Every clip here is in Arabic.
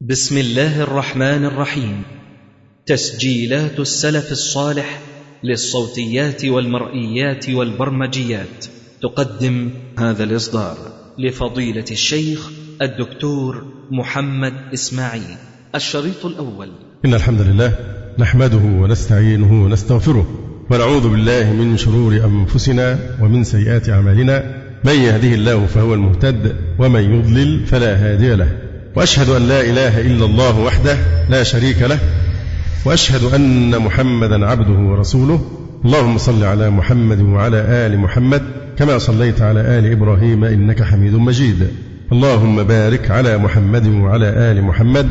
بسم الله الرحمن الرحيم تسجيلات السلف الصالح للصوتيات والمرئيات والبرمجيات تقدم هذا الاصدار لفضيله الشيخ الدكتور محمد اسماعيل الشريط الأول إن الحمد لله نحمده ونستعينه ونستغفره ونعوذ بالله من شرور أنفسنا ومن سيئات أعمالنا. من يهده الله فهو المهتد ومن يضلل فلا هادي له. وأشهد أن لا إله إلا الله وحده لا شريك له وأشهد أن محمدا عبده ورسوله. اللهم صل على محمد وعلى آل محمد كما صليت على آل إبراهيم إنك حميد مجيد. اللهم بارك على محمد وعلى آل محمد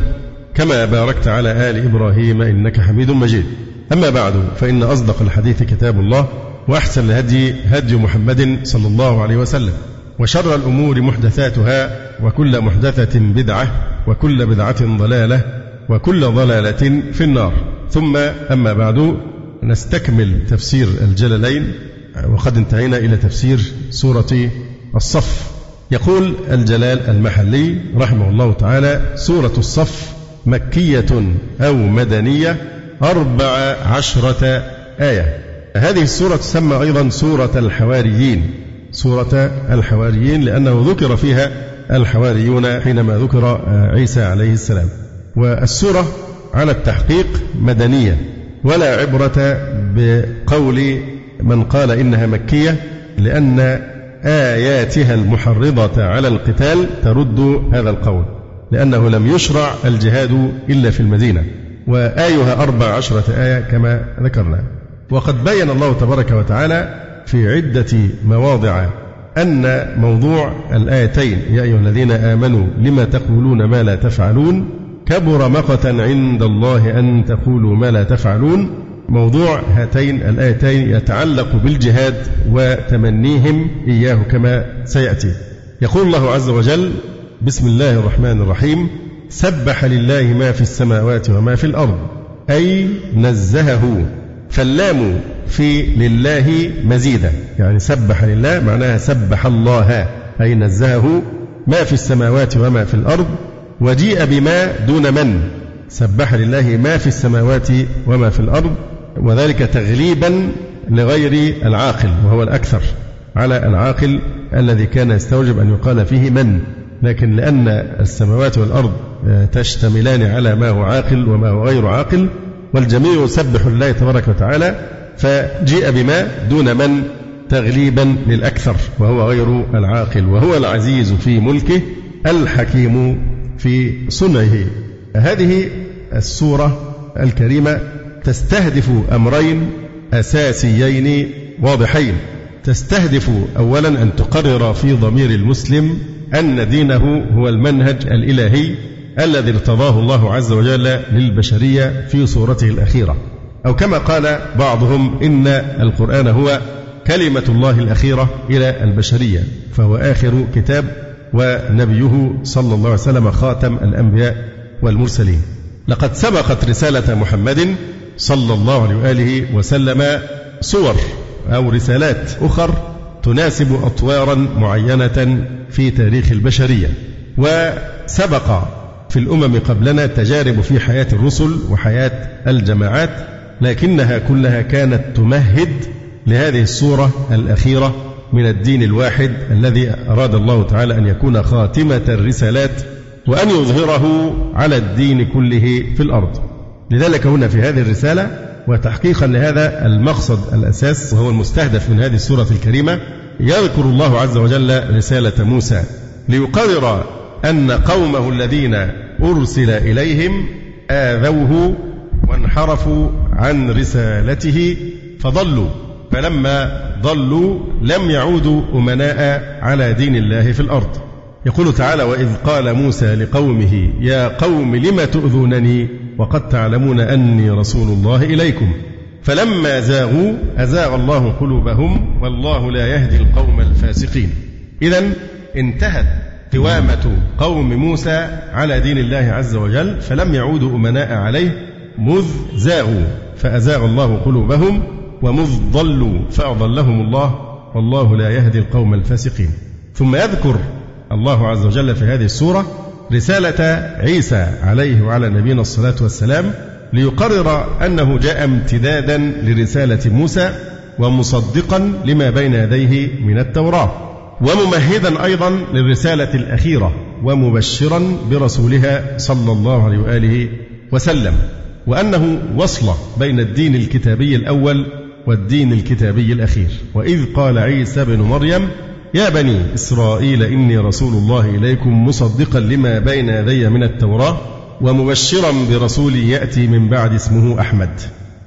كما باركت على آل إبراهيم إنك حميد مجيد. أما بعد فإن أصدق الحديث كتاب الله وأحسن الهدي هدي محمد صلى الله عليه وسلم وشر الأمور محدثاتها وكل محدثة بدعة وكل بدعة ضلالة وكل ضلالة في النار. ثم أما بعد نستكمل تفسير الجللين وقد انتهينا إلى تفسير سورة الصف. يقول الجلال المحلي رحمه الله تعالى سورة الصف مكية أو مدنية أربع عشرة آية. هذه السورة تسمى أيضا سورة الحواريين. سورة الحواريين لأنه ذكر فيها الحواريون حينما ذكر عيسى عليه السلام. والسورة على التحقيق مدنية ولا عبرة بقول من قال إنها مكية لأن آياتها المحرضة على القتال ترد هذا القول لأنه لم يشرع الجهاد إلا في المدينة. وآيها أربع عشرة آية كما ذكرنا. وقد بين الله تبارك وتعالى في عدة مواضع أن موضوع الآيتين يا أيها الذين آمنوا لما تقولون ما لا تفعلون؟ كبر مقتا عند الله أن تقولوا ما لا تفعلون. موضوع هاتين الآيتين يتعلق بالجهاد وتمنيهم إياه كما سيأتي. يقول الله عز وجل بسم الله الرحمن الرحيم سبح لله ما في السماوات وما في الأرض أي نزهه. فاللام في لله مزيدة يعني سبح لله معناها سبح الله. أي نزهه ما في السماوات وما في الأرض وجيء بما دون من. سبح لله ما في السماوات وما في الأرض وذلك تغليبا لغير العاقل وهو الأكثر على العاقل الذي كان يستوجب أن يقال فيه من. لكن لأن السماوات والأرض تشتملان على ما هو عاقل وما هو غير عاقل والجميع يسبح الله تبارك وتعالى فجيء بما دون من تغليبا للأكثر وهو غير العاقل وهو العزيز في ملكه الحكيم في صنعه. هذه السورة الكريمة تستهدف أمرين أساسيين واضحين. تستهدف أولا أن تقرر في ضمير المسلم أن دينه هو المنهج الإلهي الذي ارتضاه الله عز وجل للبشرية في صورته الأخيرة. أو كما قال بعضهم إن القرآن هو كلمة الله الأخيرة إلى البشرية فهو آخر كتاب ونبيه صلى الله عليه وسلم خاتم الأنبياء والمرسلين. لقد سبقت رسالة محمد صلى الله عليه وآله وسلم صور أو رسالات أخر تناسب أطوارا معينة في تاريخ البشرية. وسبق في الأمم قبلنا تجارب في حياة الرسل وحياة الجماعات لكنها كلها كانت تمهد لهذه الصورة الأخيرة من الدين الواحد الذي أراد الله تعالى أن يكون خاتمة الرسالات وأن يظهره على الدين كله في الأرض. لذلك هنا في هذه الرسالة وتحقيقا لهذا المقصد الأساس وهو المستهدف من هذه السورة الكريمة يذكر الله عز وجل رسالة موسى ليقرر أن قومه الذين أرسل إليهم آذوه وانحرفوا عن رسالته فضلوا فلما ضلوا لم يعودوا أمناء على دين الله في الأرض. يقول تعالى وإذ قال موسى لقومه يا قوم لم تؤذونني وقد تعلمون أني رسول الله إليكم. فلما زاغوا أزاغ الله قلوبهم والله لا يهدي القوم الفاسقين. إذا انتهت قوامة قوم موسى على دين الله عز وجل فلم يعودوا أمناء عليه مذ زاغوا فأزاغ الله قلوبهم ومذ ضلوا فأضلهم الله والله لا يهدي القوم الفاسقين. ثم يذكر الله عز وجل في هذه السورة رسالة عيسى عليه وعلى نبينا الصلاة والسلام ليقرر أنه جاء امتدادا لرسالة موسى ومصدقا لما بين يديه من التوراة. وممهدا أيضا للرسالة الأخيرة ومبشرا برسولها صلى الله عليه وآله وسلم وأنه وصلة بين الدين الكتابي الأول والدين الكتابي الأخير. وإذ قال عيسى بن مريم يا بني إسرائيل إني رسول الله إليكم مصدقا لما بين يدي من التوراة ومبشرا برسول يأتي من بعد اسمه أحمد.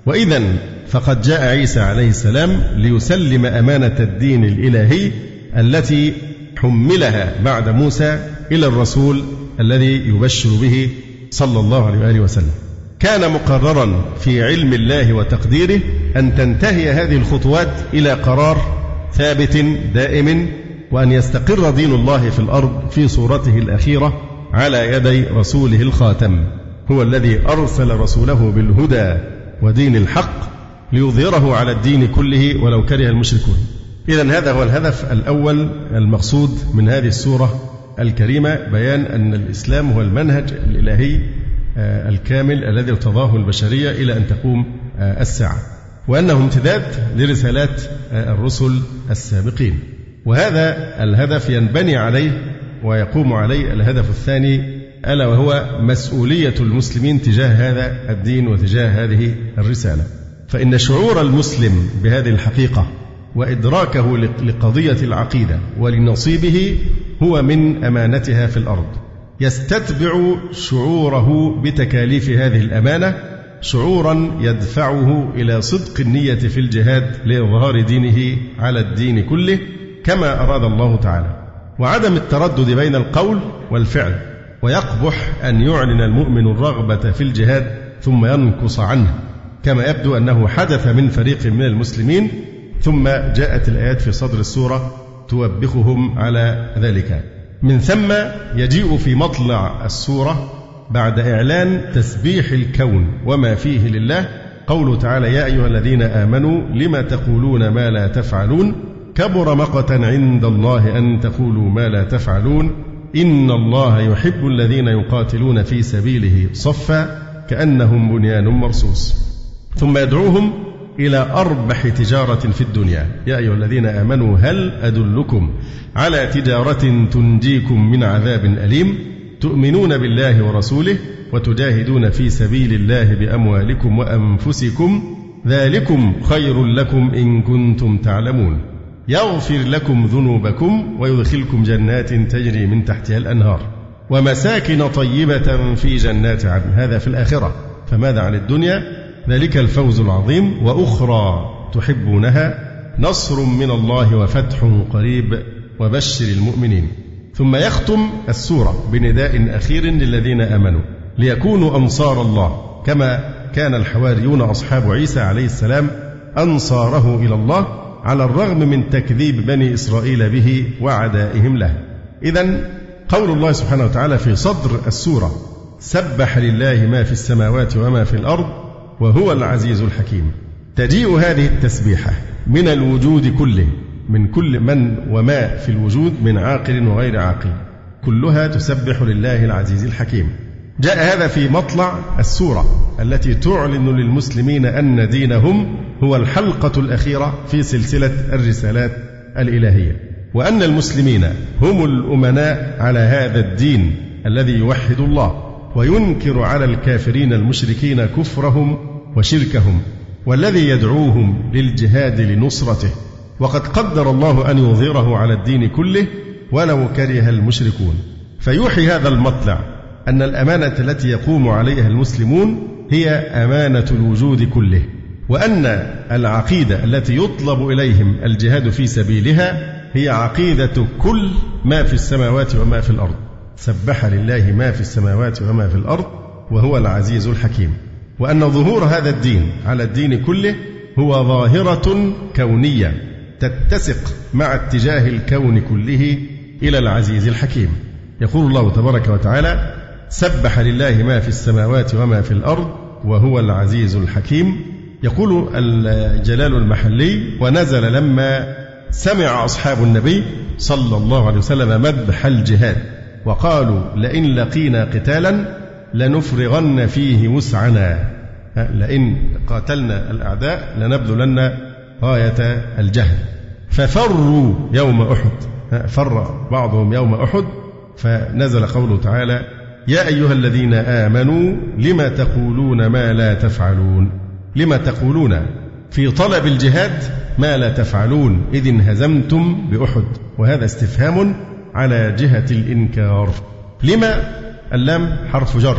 وإذا فقد جاء عيسى عليه السلام ليسلم أمانة الدين الإلهي التي حملها بعد موسى إلى الرسول الذي يبشر به صلى الله عليه وآله وسلم. كان مقررا في علم الله وتقديره أن تنتهي هذه الخطوات إلى قرار ثابت دائم وأن يستقر دين الله في الأرض في صورته الأخيرة على يدي رسوله الخاتم هو الذي أرسل رسوله بالهدى ودين الحق ليظهره على الدين كله ولو كره المشركون. إذا هذا هو الهدف الأول المقصود من هذه السورة الكريمة بيان أن الإسلام هو المنهج الإلهي آه، الكامل الذي ارتضاه البشرية إلى أن تقوم آه، الساعة. وأنه امتداد لرسالات آه، الرسل السابقين. وهذا الهدف ينبني عليه ويقوم عليه الهدف الثاني ألا وهو مسؤولية المسلمين تجاه هذا الدين وتجاه هذه الرسالة. فإن شعور المسلم بهذه الحقيقة وإدراكه لقضية العقيدة ولنصيبه هو من أمانتها في الأرض. يستتبع شعوره بتكاليف هذه الأمانة شعورا يدفعه إلى صدق النية في الجهاد لإظهار دينه على الدين كله كما أراد الله تعالى. وعدم التردد بين القول والفعل ويقبح أن يعلن المؤمن الرغبة في الجهاد ثم ينقص عنه. كما يبدو أنه حدث من فريق من المسلمين ثم جاءت الآيات في صدر السورة توبخهم على ذلك. من ثم يجيء في مطلع السورة بعد إعلان تسبيح الكون وما فيه لله. قوله تعالى يا أيها الذين آمنوا لما تقولون ما لا تفعلون؟ كبر مقتا عند الله أن تقولوا ما لا تفعلون. إن الله يحب الذين يقاتلون في سبيله صفا كأنهم بنيان مرصوص. ثم يدعوهم إلى أربح تجارة في الدنيا. يا أيها الذين آمنوا هل أدلكم على تجارة تنجيكم من عذاب أليم؟ تؤمنون بالله ورسوله وتجاهدون في سبيل الله بأموالكم وأنفسكم؟ ذلكم خير لكم إن كنتم تعلمون. يغفر لكم ذنوبكم ويدخلكم جنات تجري من تحتها الأنهار. ومساكن طيبة في جنات عدن. هذا في الآخرة. فماذا عن الدنيا؟ ذلك الفوز العظيم. وأخرى تحبونها نصر من الله وفتح قريب وبشر المؤمنين. ثم يختم السورة بنداء أخير للذين آمنوا. ليكونوا أنصار الله كما كان الحواريون أصحاب عيسى عليه السلام أنصاره إلى الله على الرغم من تكذيب بني إسرائيل به وعدائهم له. إذا قول الله سبحانه وتعالى في صدر السورة سبح لله ما في السماوات وما في الأرض وهو العزيز الحكيم. تجيء هذه التسبيحة من الوجود كله من كل من وما في الوجود من عاقل وغير عاقل. كلها تسبح لله العزيز الحكيم. جاء هذا في مطلع السورة التي تعلن للمسلمين أن دينهم هو الحلقة الأخيرة في سلسلة الرسالات الإلهية. وأن المسلمين هم الأمناء على هذا الدين الذي يوحد الله. وينكر على الكافرين المشركين كفرهم وشركهم والذي يدعوهم للجهاد لنصرته. وقد قدر الله أن يظهره على الدين كله ولو كره المشركون. فيوحي هذا المطلع أن الأمانة التي يقوم عليها المسلمون هي أمانة الوجود كله وأن العقيدة التي يطلب إليهم الجهاد في سبيلها هي عقيدة كل ما في السماوات وما في الأرض. سبح لله ما في السماوات وما في الأرض وهو العزيز الحكيم. وأن ظهور هذا الدين على الدين كله هو ظاهرة كونية تتسق مع اتجاه الكون كله إلى العزيز الحكيم. يقول الله تبارك وتعالى سبح لله ما في السماوات وما في الأرض وهو العزيز الحكيم. يقول الجلال المحلي ونزل لما سمع أصحاب النبي صلى الله عليه وسلم مدح الجهاد وقالوا لئن لقينا قتالا لنفرغن فيه وسعنا. لئن قاتلنا الأعداء لنبذلن غاية الجهل. ففروا يوم أحد. فر بعضهم يوم أحد. فنزل قوله تعالى يا أيها الذين آمنوا لم تقولون ما لا تفعلون؟ لم تقولون في طلب الجهاد ما لا تفعلون إذ انهزمتم بأحد؟ وهذا استفهام على جهة الإنكار. لما؟ اللام حرف جر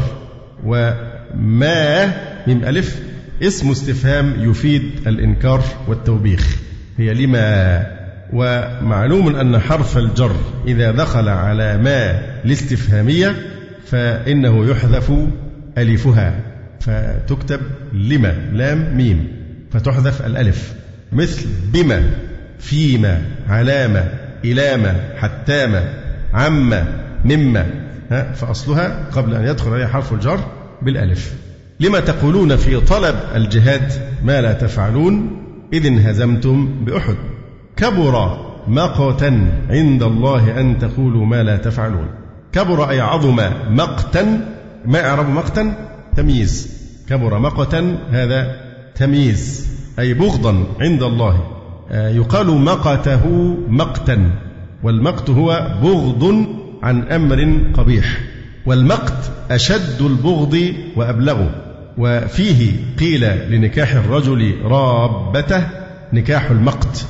وما من ألف اسم استفهام يفيد الإنكار والتوبيخ. هي لما ومعلوم أن حرف الجر إذا دخل على ما الاستفهامية فإنه يحذف ألفها فتكتب لما لام ميم فتحذف الألف. مثل بما فيما علامة إلامة حتامة عم مما فأصلها قبل أن يدخل عليها حرف الجر بالألف. لما تقولون في طلب الجهاد ما لا تفعلون؟ إذ انهزمتم بأحد. كبر مقتا عند الله أن تقولوا ما لا تفعلون. كبر أي عظم مقتا ما إعراب مقتا؟ تمييز. كبر مقتا هذا تمييز أي بغضا عند الله. آه، يقال مقته مقتا والمقت هو بغض عن أمر قبيح والمقت أشد البغض وأبلغه. وفيه قيل لنكاح الرجل رابته نكاح المقت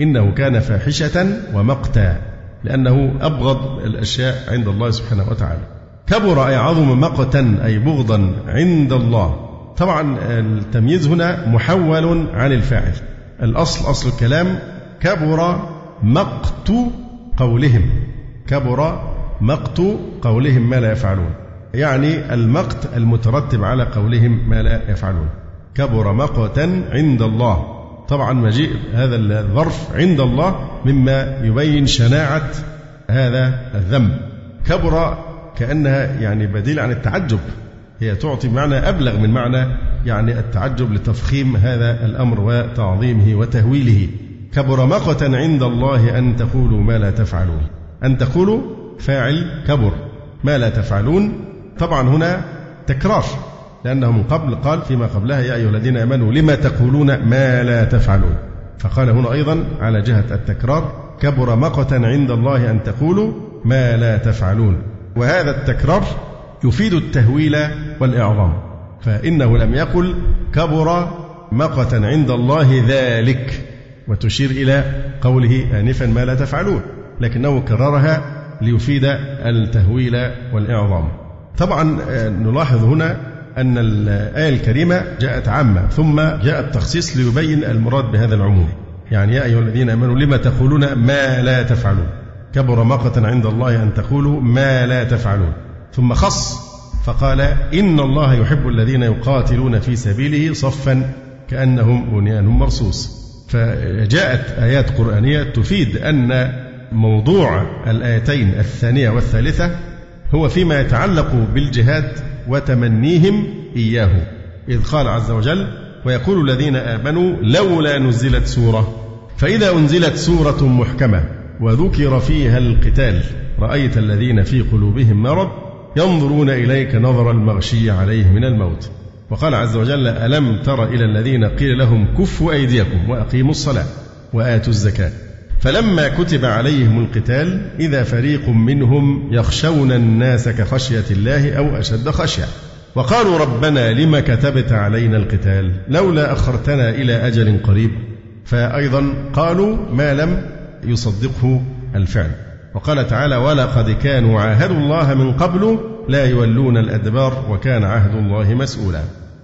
إنه كان فاحشة ومقتا لأنه أبغض الأشياء عند الله سبحانه وتعالى. كبر أي عظم مقتا أي بغضا عند الله. طبعا التمييز هنا محول عن الفاعل. الأصل أصل الكلام كبر مقت قولهم. كبر مقت قولهم ما لا يفعلون. يعني المقت المترتب على قولهم ما لا يفعلون. كبر مقتا عند الله. طبعا مجيء هذا الظرف عند الله مما يبين شناعة هذا الذنب. كبر كأنها يعني بديل عن التعجب. هي تعطي معنى أبلغ من معنى يعني التعجب لتفخيم هذا الأمر وتعظيمه وتهويله. كبر مقتا عند الله أن تقولوا ما لا تفعلون. أن تقولوا فاعل كبر. ما لا تفعلون. طبعا هنا تكرار لأنه من قبل قال فيما قبلها يا أيها الذين آمنوا لما تقولون ما لا تفعلون. فقال هنا أيضا على جهة التكرار كبر مقتا عند الله أن تقولوا ما لا تفعلون. وهذا التكرار يفيد التهويل والإعظام. فإنه لم يقل كبر مقتا عند الله ذلك وتشير إلى قوله آنفا ما لا تفعلون. لكنه كررها ليفيد التهويل والإعظام. طبعا آه، نلاحظ هنا أن الآية الكريمة جاءت عامة ثم جاء التخصيص ليبين المراد بهذا العموم. يعني يا أيها الذين آمنوا لما تقولون ما لا تفعلون؟ كبر مقتا عند الله أن تقولوا ما لا تفعلون. ثم خص فقال إن الله يحب الذين يقاتلون في سبيله صفا كأنهم بنيان مرصوص. فجاءت آيات قرآنية تفيد أن موضوع الآيتين الثانية والثالثة هو فيما يتعلق بالجهاد وتمنيهم إياه. إذ قال عز وجل ويقول الذين آمنوا لولا نزلت سورة. فإذا أنزلت سورة محكمة وذكر فيها القتال رأيت الذين في قلوبهم مرض ينظرون إليك نظر المغشي عليه من الموت. وقال عز وجل ألم تر إلى الذين قيل لهم كفوا أيديكم وأقيموا الصلاة وآتوا الزكاة. فلما كتب عليهم القتال إذا فريق منهم يخشون الناس كخشية الله أو أشد خشية. وقالوا ربنا لم كتبت علينا القتال؟ لولا أخرتنا إلى أجل قريب. فأيضا قالوا ما لم يصدقه الفعل. وقال تعالى ولقد كانوا عاهدوا الله من قبل لا يولون الأدبار وكان عهد الله مسؤولا.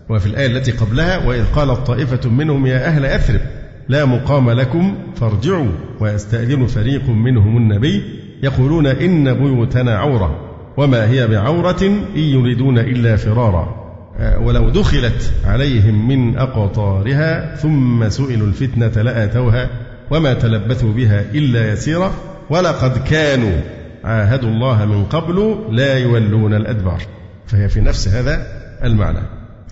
وفي الآية التي قبلها وإذ قالت طائفة منهم يا أهل أثرب لا مقام لكم فارجعوا. ويستأذن فريق منهم النبي يقولون إن بيوتنا عورة. وما هي بعورة إن يريدون إلا فرارا. آه، ولو دخلت عليهم من أقطارها ثم سئلوا الفتنة لآتوها وما تلبثوا بها إلا يسيرا. ولقد كانوا عاهدوا الله من قبل لا يولون الأدبار. فهي في نفس هذا المعنى.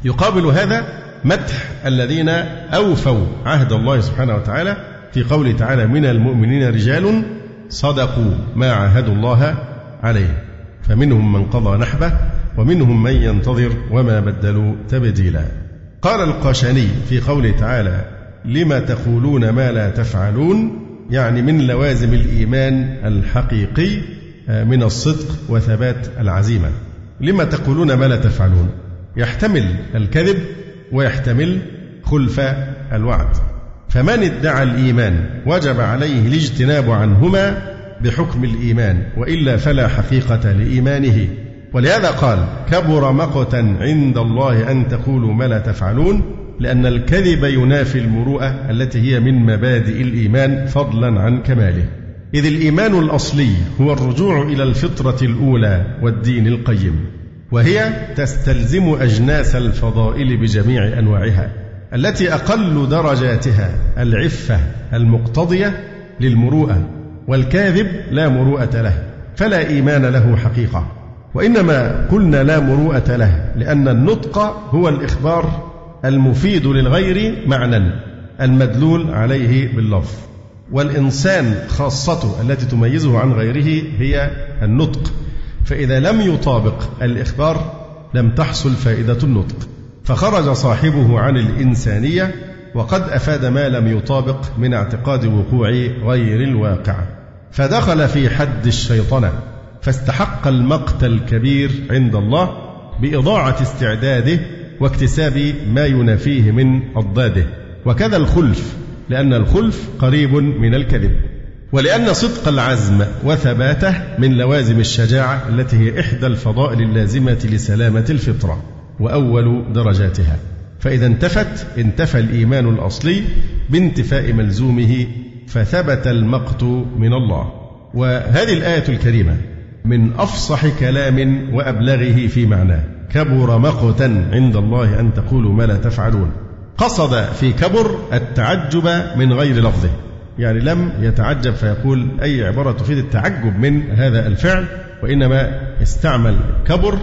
يقابل هذا مدح الذين أوفوا عهد الله سبحانه وتعالى في قوله تعالى من المؤمنين رجال صدقوا ما عاهدوا الله عليه. فمنهم من قضى نحبه ومنهم من ينتظر وما بدلوا تبديلا. قال القاشاني في قوله تعالى لما تقولون ما لا تفعلون يعني من لوازم الإيمان الحقيقي آه، من الصدق وثبات العزيمة. لما تقولون ما لا تفعلون؟ يحتمل الكذب ويحتمل خلف الوعد. فمن ادعى الإيمان وجب عليه الاجتناب عنهما بحكم الإيمان وإلا فلا حقيقة لإيمانه. ولهذا قال كبر مقتا عند الله أن تقولوا ما لا تفعلون لأن الكذب ينافي المروءة التي هي من مبادئ الإيمان فضلا عن كماله. إذ الإيمان الأصلي هو الرجوع إلى الفطرة الأولى والدين القيم. وهي تستلزم أجناس الفضائل بجميع أنواعها التي أقل درجاتها العفة المقتضية للمروءة والكاذب لا مروءة له فلا إيمان له حقيقة. وإنما قلنا لا مروءة له لأن النطق هو الإخبار المفيد للغير معنى المدلول عليه باللفظ. والإنسان خاصته التي تميزه عن غيره هي النطق. فإذا لم يطابق الإخبار لم تحصل فائدة النطق. فخرج صاحبه عن الإنسانية وقد أفاد ما لم يطابق من اعتقاد وقوع غير الواقع. فدخل في حد الشيطنة فاستحق المقت الكبير عند الله بإضاعة استعداده واكتساب ما ينافيه من أضداده. وكذا الخلف لأن الخلف قريب من الكذب. ولأن صدق العزم وثباته من لوازم الشجاعة التي هي إحدى الفضائل اللازمة لسلامة الفطرة وأول درجاتها. فإذا انتفت انتفى الإيمان الأصلي بانتفاء ملزومه فثبت المقت من الله. وهذه الآية الكريمة من أفصح كلام وأبلغه في معناه كبر مقتا عند الله أن تقولوا ما لا تفعلون. قصد في كبر التعجب من غير لفظه. يعني لم يتعجب فيقول أي عبارة تفيد التعجب من هذا الفعل وإنما استعمل كبر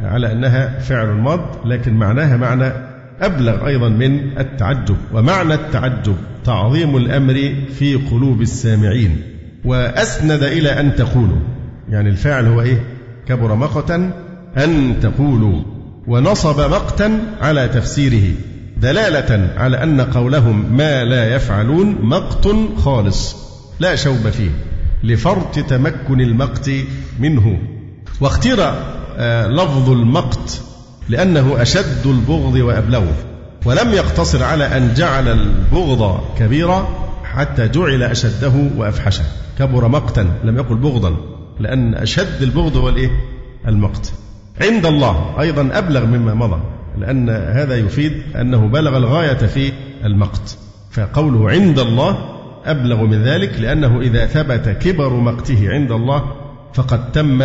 على أنها فعل ماض لكن معناها معنى أبلغ أيضا من التعجب. ومعنى التعجب تعظيم الأمر في قلوب السامعين. وأسند إلى أن تقولوا يعني الفاعل هو إيه؟ كبر مقتا أن تقولوا ونصب مقتا على تفسيره. دلالة على أن قولهم ما لا يفعلون مقت خالص لا شوب فيه لفرط تمكن المقت منه. واختير آه، لفظ المقت لأنه أشد البغض وأبلغه. ولم يقتصر على أن جعل البغض كبيرا حتى جعل أشده وأفحشه. كبر مقتا لم يقل بغضا لأن أشد البغض هو الإيه؟ المقت. عند الله أيضا أبلغ مما مضى. لأن هذا يفيد أنه بلغ الغاية في المقت. فقوله عند الله أبلغ من ذلك لأنه إذا ثبت كبر مقته عند الله فقد تم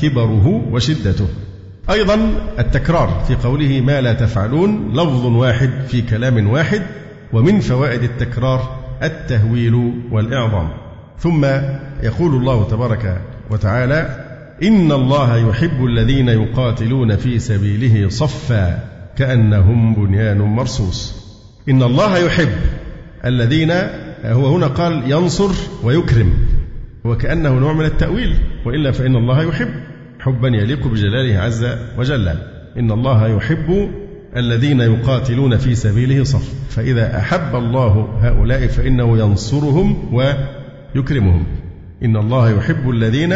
كبره وشدته. أيضا التكرار في قوله ما لا تفعلون لفظ واحد في كلام واحد ومن فوائد التكرار التهويل والإعظام. ثم يقول الله تبارك وتعالى إن الله يحب الذين يقاتلون في سبيله صفا كأنهم بنيان مرصوص. إن الله يحب الذين هو هنا قال ينصر ويكرم وكأنه نوع من التأويل وإلا فإن الله يحب. حبا يليق بجلاله عز وجل. إن الله يحب الذين يقاتلون في سبيله صف. فإذا أحب الله هؤلاء فإنه ينصرهم ويكرمهم. إن الله يحب الذين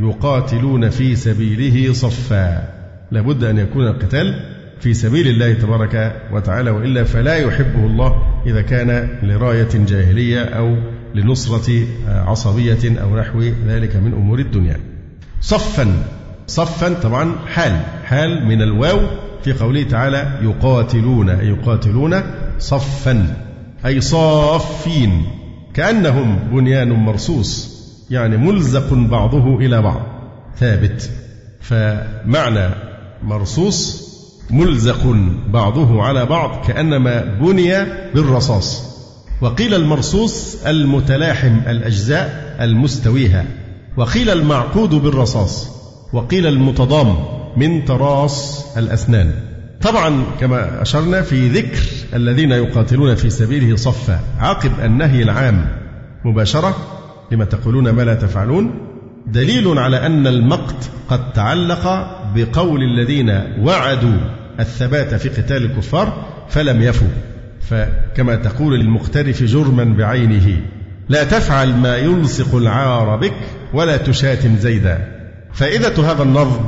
يقاتلون في سبيله صفا. لابد أن يكون القتال في سبيل الله تبارك وتعالى وإلا فلا يحبه الله إذا كان لراية جاهلية أو لنصرة عصبية أو نحو ذلك من أمور الدنيا. صفا صفا طبعا حال حال من الواو في قوله تعالى يقاتلون أي يقاتلون صفا أي صافين كأنهم بنيان مرصوص. يعني ملزق بعضه إلى بعض. ثابت. فمعنى مرصوص ملزق بعضه على بعض كأنما بني بالرصاص. وقيل المرصوص المتلاحم الأجزاء المستويها. وقيل المعقود بالرصاص. وقيل المتضام من تراص الأسنان. طبعا كما أشرنا في ذكر الذين يقاتلون في سبيله صفا. عقب النهي العام مباشرة. لما تقولون ما لا تفعلون دليل على أن المقت قد تعلق بقول الذين وعدوا الثبات في قتال الكفار فلم يفوا. فكما تقول للمقترف جرما بعينه لا تفعل ما يلصق العار بك ولا تشاتم زيدا. فائدة هذا النظم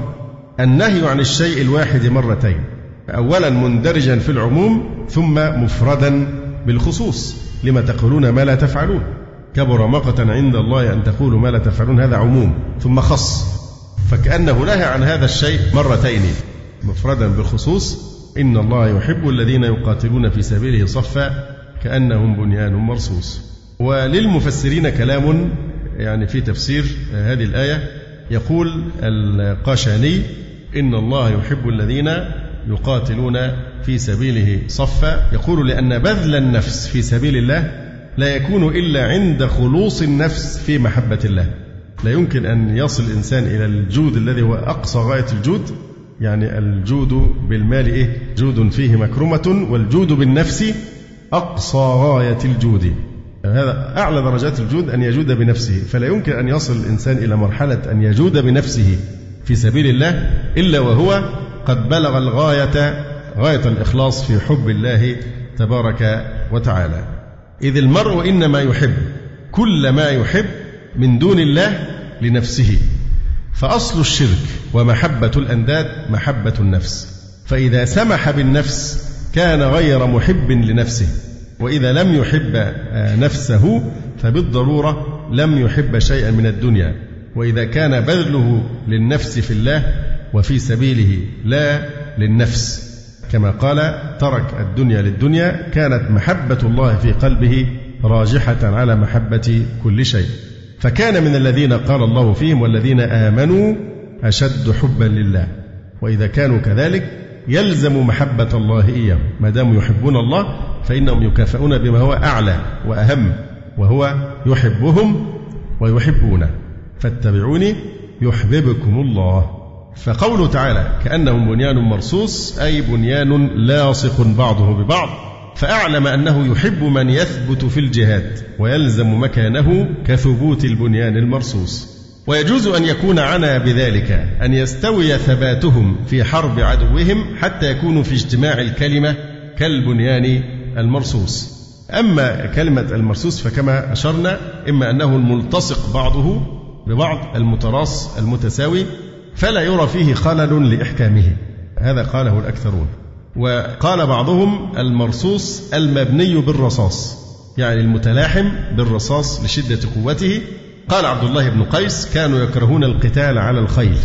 النهي عن الشيء الواحد مرتين أولا مندرجا في العموم ثم مفردا بالخصوص لما تقولون ما لا تفعلون. كبر مقتا عند الله أن تقولوا ما لا تفعلون هذا عموم. ثم خص. فكأنه نهى عن هذا الشيء مرتين. مفردا بالخصوص إن الله يحب الذين يقاتلون في سبيله صفا كأنهم بنيان مرصوص. وللمفسرين كلام يعني في تفسير هذه الآية يقول القاشاني إن الله يحب الذين يقاتلون في سبيله صفا. يقول لأن بذل النفس في سبيل الله لا يكون إلا عند خلوص النفس في محبة الله. لا يمكن أن يصل الإنسان إلى الجود الذي هو أقصى غاية الجود. يعني الجود بالمال إيه؟ جود فيه مكرمة والجود بالنفس أقصى غاية الجود. هذا أعلى درجات الجود أن يجود بنفسه. فلا يمكن أن يصل الإنسان إلى مرحلة أن يجود بنفسه في سبيل الله إلا وهو قد بلغ الغاية غاية الإخلاص في حب الله تبارك وتعالى. إذ المرء إنما يحب كل ما يحب من دون الله لنفسه فأصل الشرك ومحبة الأنداد محبة النفس فإذا سمح بالنفس كان غير محب لنفسه وإذا لم يحب نفسه فبالضرورة لم يحب شيئا من الدنيا وإذا كان بذله للنفس في الله وفي سبيله لا للنفس. كما قال ترك الدنيا للدنيا كانت محبة الله في قلبه راجحة على محبة كل شيء. فكان من الذين قال الله فيهم والذين آمنوا أشد حبا لله. وإذا كانوا كذلك يلزم محبة الله إياهم. ما داموا يحبون الله فإنهم يكافئون بما هو أعلى وأهم وهو يحبهم ويحبونه. فاتبعوني يحببكم الله. فقوله تعالى كأنهم بنيان مرصوص أي بنيان لاصق بعضه ببعض فأعلم أنه يحب من يثبت في الجهاد ويلزم مكانه كثبوت البنيان المرصوص. ويجوز أن يكون عنا بذلك أن يستوي ثباتهم في حرب عدوهم حتى يكونوا في اجتماع الكلمة كالبنيان المرصوص. أما كلمة المرصوص فكما أشرنا إما أنه الملتصق بعضه ببعض المتراص المتساوي فلا يرى فيه خلل لإحكامه. هذا قاله الأكثرون. وقال بعضهم المرصوص المبني بالرصاص يعني المتلاحم بالرصاص لشدة قوته. قال عبد الله بن قيس كانوا يكرهون القتال على الخيل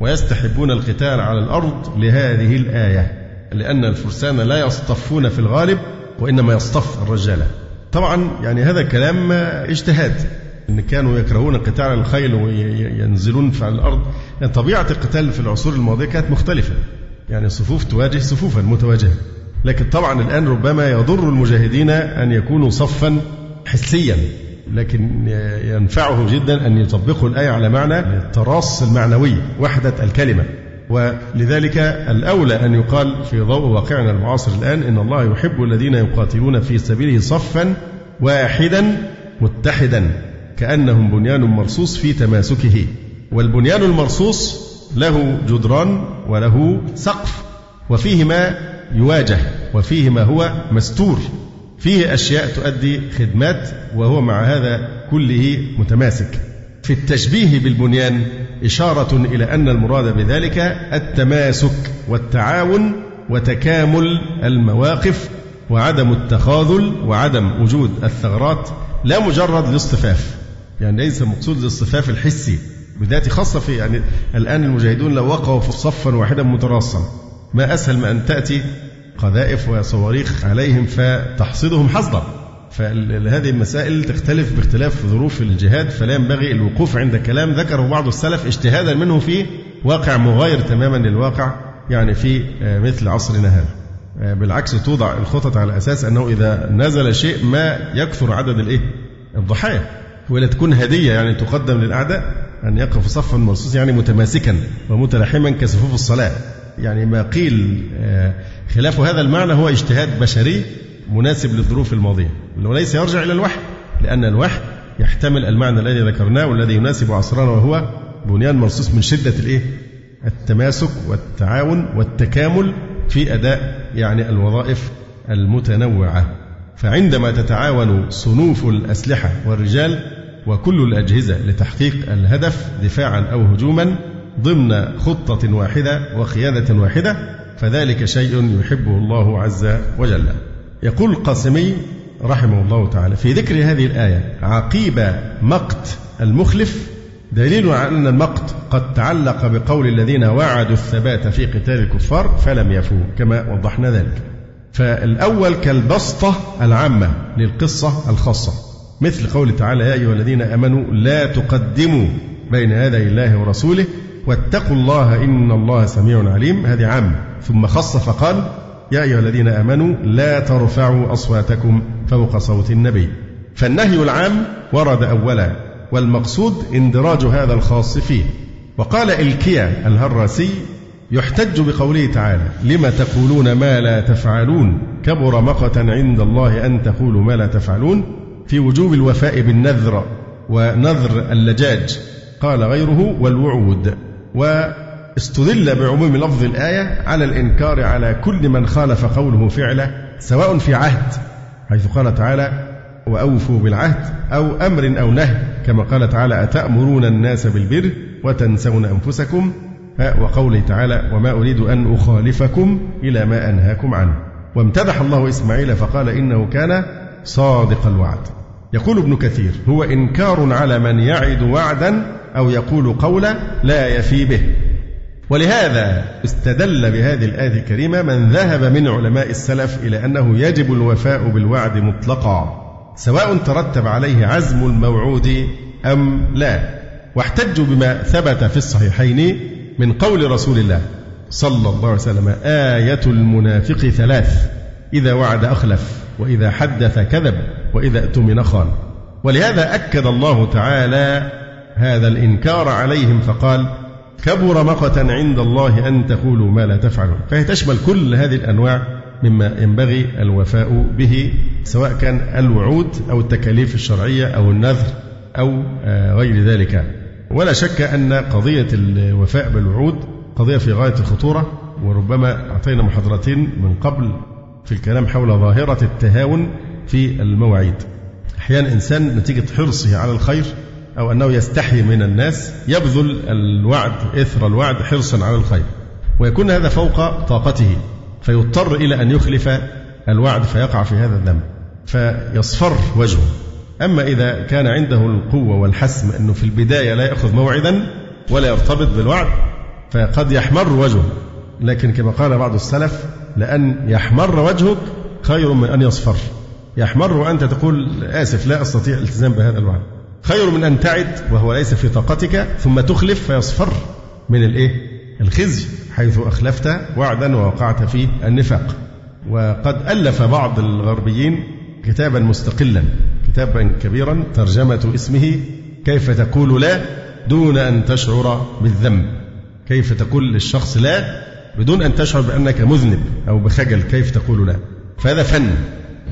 ويستحبون القتال على الأرض لهذه الآية لأن الفرسان لا يصطفون في الغالب وإنما يصطف الرجالة طبعا يعني هذا كلام اجتهاد. إن كانوا يكرهون على الخيل وينزلون على الأرض يعني طبيعة القتال في العصور الماضية كانت مختلفة. يعني صفوف تواجه صفوفا متواجهة. لكن طبعا الآن ربما يضر المجاهدين أن يكونوا صفا حسيا. لكن ينفعه جدا أن يطبقوا الآية على معنى التراص المعنوي وحدة الكلمة. ولذلك الأولى أن يقال في ضوء واقعنا المعاصر الآن إن الله يحب الذين يقاتلون في سبيله صفا واحدا متحدا. كأنهم بنيان مرصوص في تماسكه. والبنيان المرصوص له جدران وله سقف وفيه ما يواجه وفيه ما هو مستور. فيه أشياء تؤدي خدمات وهو مع هذا كله متماسك. في التشبيه بالبنيان إشارة إلى أن المراد بذلك التماسك والتعاون وتكامل المواقف وعدم التخاذل وعدم وجود الثغرات لا مجرد الاصطفاف يعني ليس مقصود الاصطفاف الحسي بذات خاصة في يعني الآن المجاهدون لو وقعوا في صفا واحدا متراصا ما أسهل من أن تأتي قذائف وصواريخ عليهم فتحصدهم حصدا. فهذه المسائل تختلف باختلاف ظروف الجهاد فلا ينبغي الوقوف عند كلام ذكره بعض السلف اجتهادا منه في واقع مغاير تماما للواقع يعني في آه، مثل عصرنا هذا. آه، بالعكس توضع الخطط على أساس أنه إذا نزل شيء ما يكثر عدد الإيه؟ الضحايا. ولا تكون هدية يعني تقدم للأعداء أن يقف صفا مرصوص يعني متماسكا ومتلاحما كصفوف الصلاة. يعني ما قيل آه، خلاف هذا المعنى هو اجتهاد بشري مناسب للظروف الماضية. وليس يرجع إلى الوحي لأن الوحي يحتمل المعنى الذي ذكرناه والذي يناسب عصرنا وهو بنيان مرصوص من شدة الإيه؟ التماسك والتعاون والتكامل في أداء يعني الوظائف المتنوعة. فعندما تتعاون صنوف الأسلحة والرجال وكل الأجهزة لتحقيق الهدف دفاعا أو هجوما ضمن خطة واحدة وقيادة واحدة فذلك شيء يحبه الله عز وجل. يقول القاسمي رحمه الله تعالى في ذكر هذه الآية عقيب مقت المخلف دليل على أن المقت قد تعلق بقول الذين وعدوا الثبات في قتال الكفار فلم يفوا كما وضحنا ذلك. فالأول كالبسطة العامة للقصة الخاصة. مثل قول تعالى يا أيها الذين آمنوا لا تقدموا بين يدي الله ورسوله واتقوا الله إن الله سميع عليم. هذه عامة ثم خص فقال يا أيها الذين آمنوا لا ترفعوا أصواتكم فوق صوت النبي. فالنهي العام ورد أولا والمقصود اندراج هذا الخاص فيه. وقال إلكيا الهراسي يحتج بقوله تعالى لم تقولون ما لا تفعلون؟ كبر مقتا عند الله أن تقولوا ما لا تفعلون. في وجوب الوفاء بالنذر ونذر اللجاج. قال غيره والوعود. واستدل بعموم لفظ الآية على الإنكار على كل من خالف قوله فعله سواء في عهد حيث قال تعالى وأوفوا بالعهد أو أمر أو نهي. كما قال تعالى أتأمرون الناس بالبر وتنسون أنفسكم؟ وقوله تعالى وما أريد أن أخالفكم إلى ما أنهاكم عنه. وامتدح الله إسماعيل فقال إنه كان صادق الوعد. يقول ابن كثير هو إنكار على من يعد وعدا أو يقول قولا لا يفي به. ولهذا استدل بهذه الآية الكريمة من ذهب من علماء السلف إلى أنه يجب الوفاء بالوعد مطلقا سواء ترتب عليه عزم الموعود أم لا. واحتجوا بما ثبت في الصحيحين من قول رسول الله صلى الله عليه وسلم آية المنافق ثلاث إذا وعد أخلف وإذا حدث كذب. وإذا اؤتمن خان ولهذا أكد الله تعالى هذا الإنكار عليهم فقال كبر مقتا عند الله أن تقولوا ما لا تفعلون. فهي تشمل كل هذه الأنواع مما ينبغي الوفاء به سواء كان الوعود أو التكاليف الشرعية أو النذر أو آه، غير ذلك. ولا شك أن قضية الوفاء بالوعود قضية في غاية الخطورة وربما أعطينا محاضرتين من قبل في الكلام حول ظاهرة التهاون في المواعيد أحيانا إنسان نتيجة حرصه على الخير أو أنه يستحي من الناس يبذل الوعد إثر الوعد حرصا على الخير. ويكون هذا فوق طاقته فيضطر إلى أن يخلف الوعد فيقع في هذا الذنب فيصفر وجهه. أما إذا كان عنده القوة والحسم أنه في البداية لا يأخذ موعدا ولا يرتبط بالوعد فقد يحمر وجهه. لكن كما قال بعض السلف لأن يحمر وجهك خير من أن يصفر. يحمر وأنت تقول آسف لا أستطيع الالتزام بهذا الوعد. خير من أن تعد وهو ليس في طاقتك ثم تخلف فيصفر من الإيه؟ الخزي حيث أخلفت وعدا ووقعت في النفاق. وقد ألف بعض الغربيين كتابا مستقلا كتابا كبيرا ترجمة اسمه كيف تقول لا دون أن تشعر بالذنب. كيف تقول للشخص لا بدون أن تشعر بأنك مذنب أو بخجل كيف تقول لا؟ فهذا فن.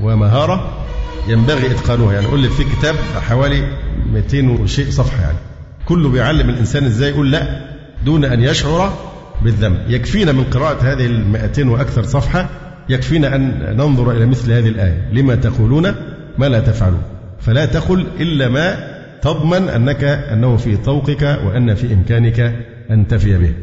ومهارة ينبغي إتقانها. يعني لك في كتاب حوالي 200 وشيء صفحة يعني. كله بيعلم الإنسان إزاي يقول لا دون أن يشعر بالذنب. يكفينا من قراءة هذه المائتين وأكثر صفحة يكفينا أن ننظر إلى مثل هذه الآية. لما تقولون ما لا تفعلون. فلا تقل إلا ما تضمن أنك أنه في طوقك وأن في إمكانك أن تفي به.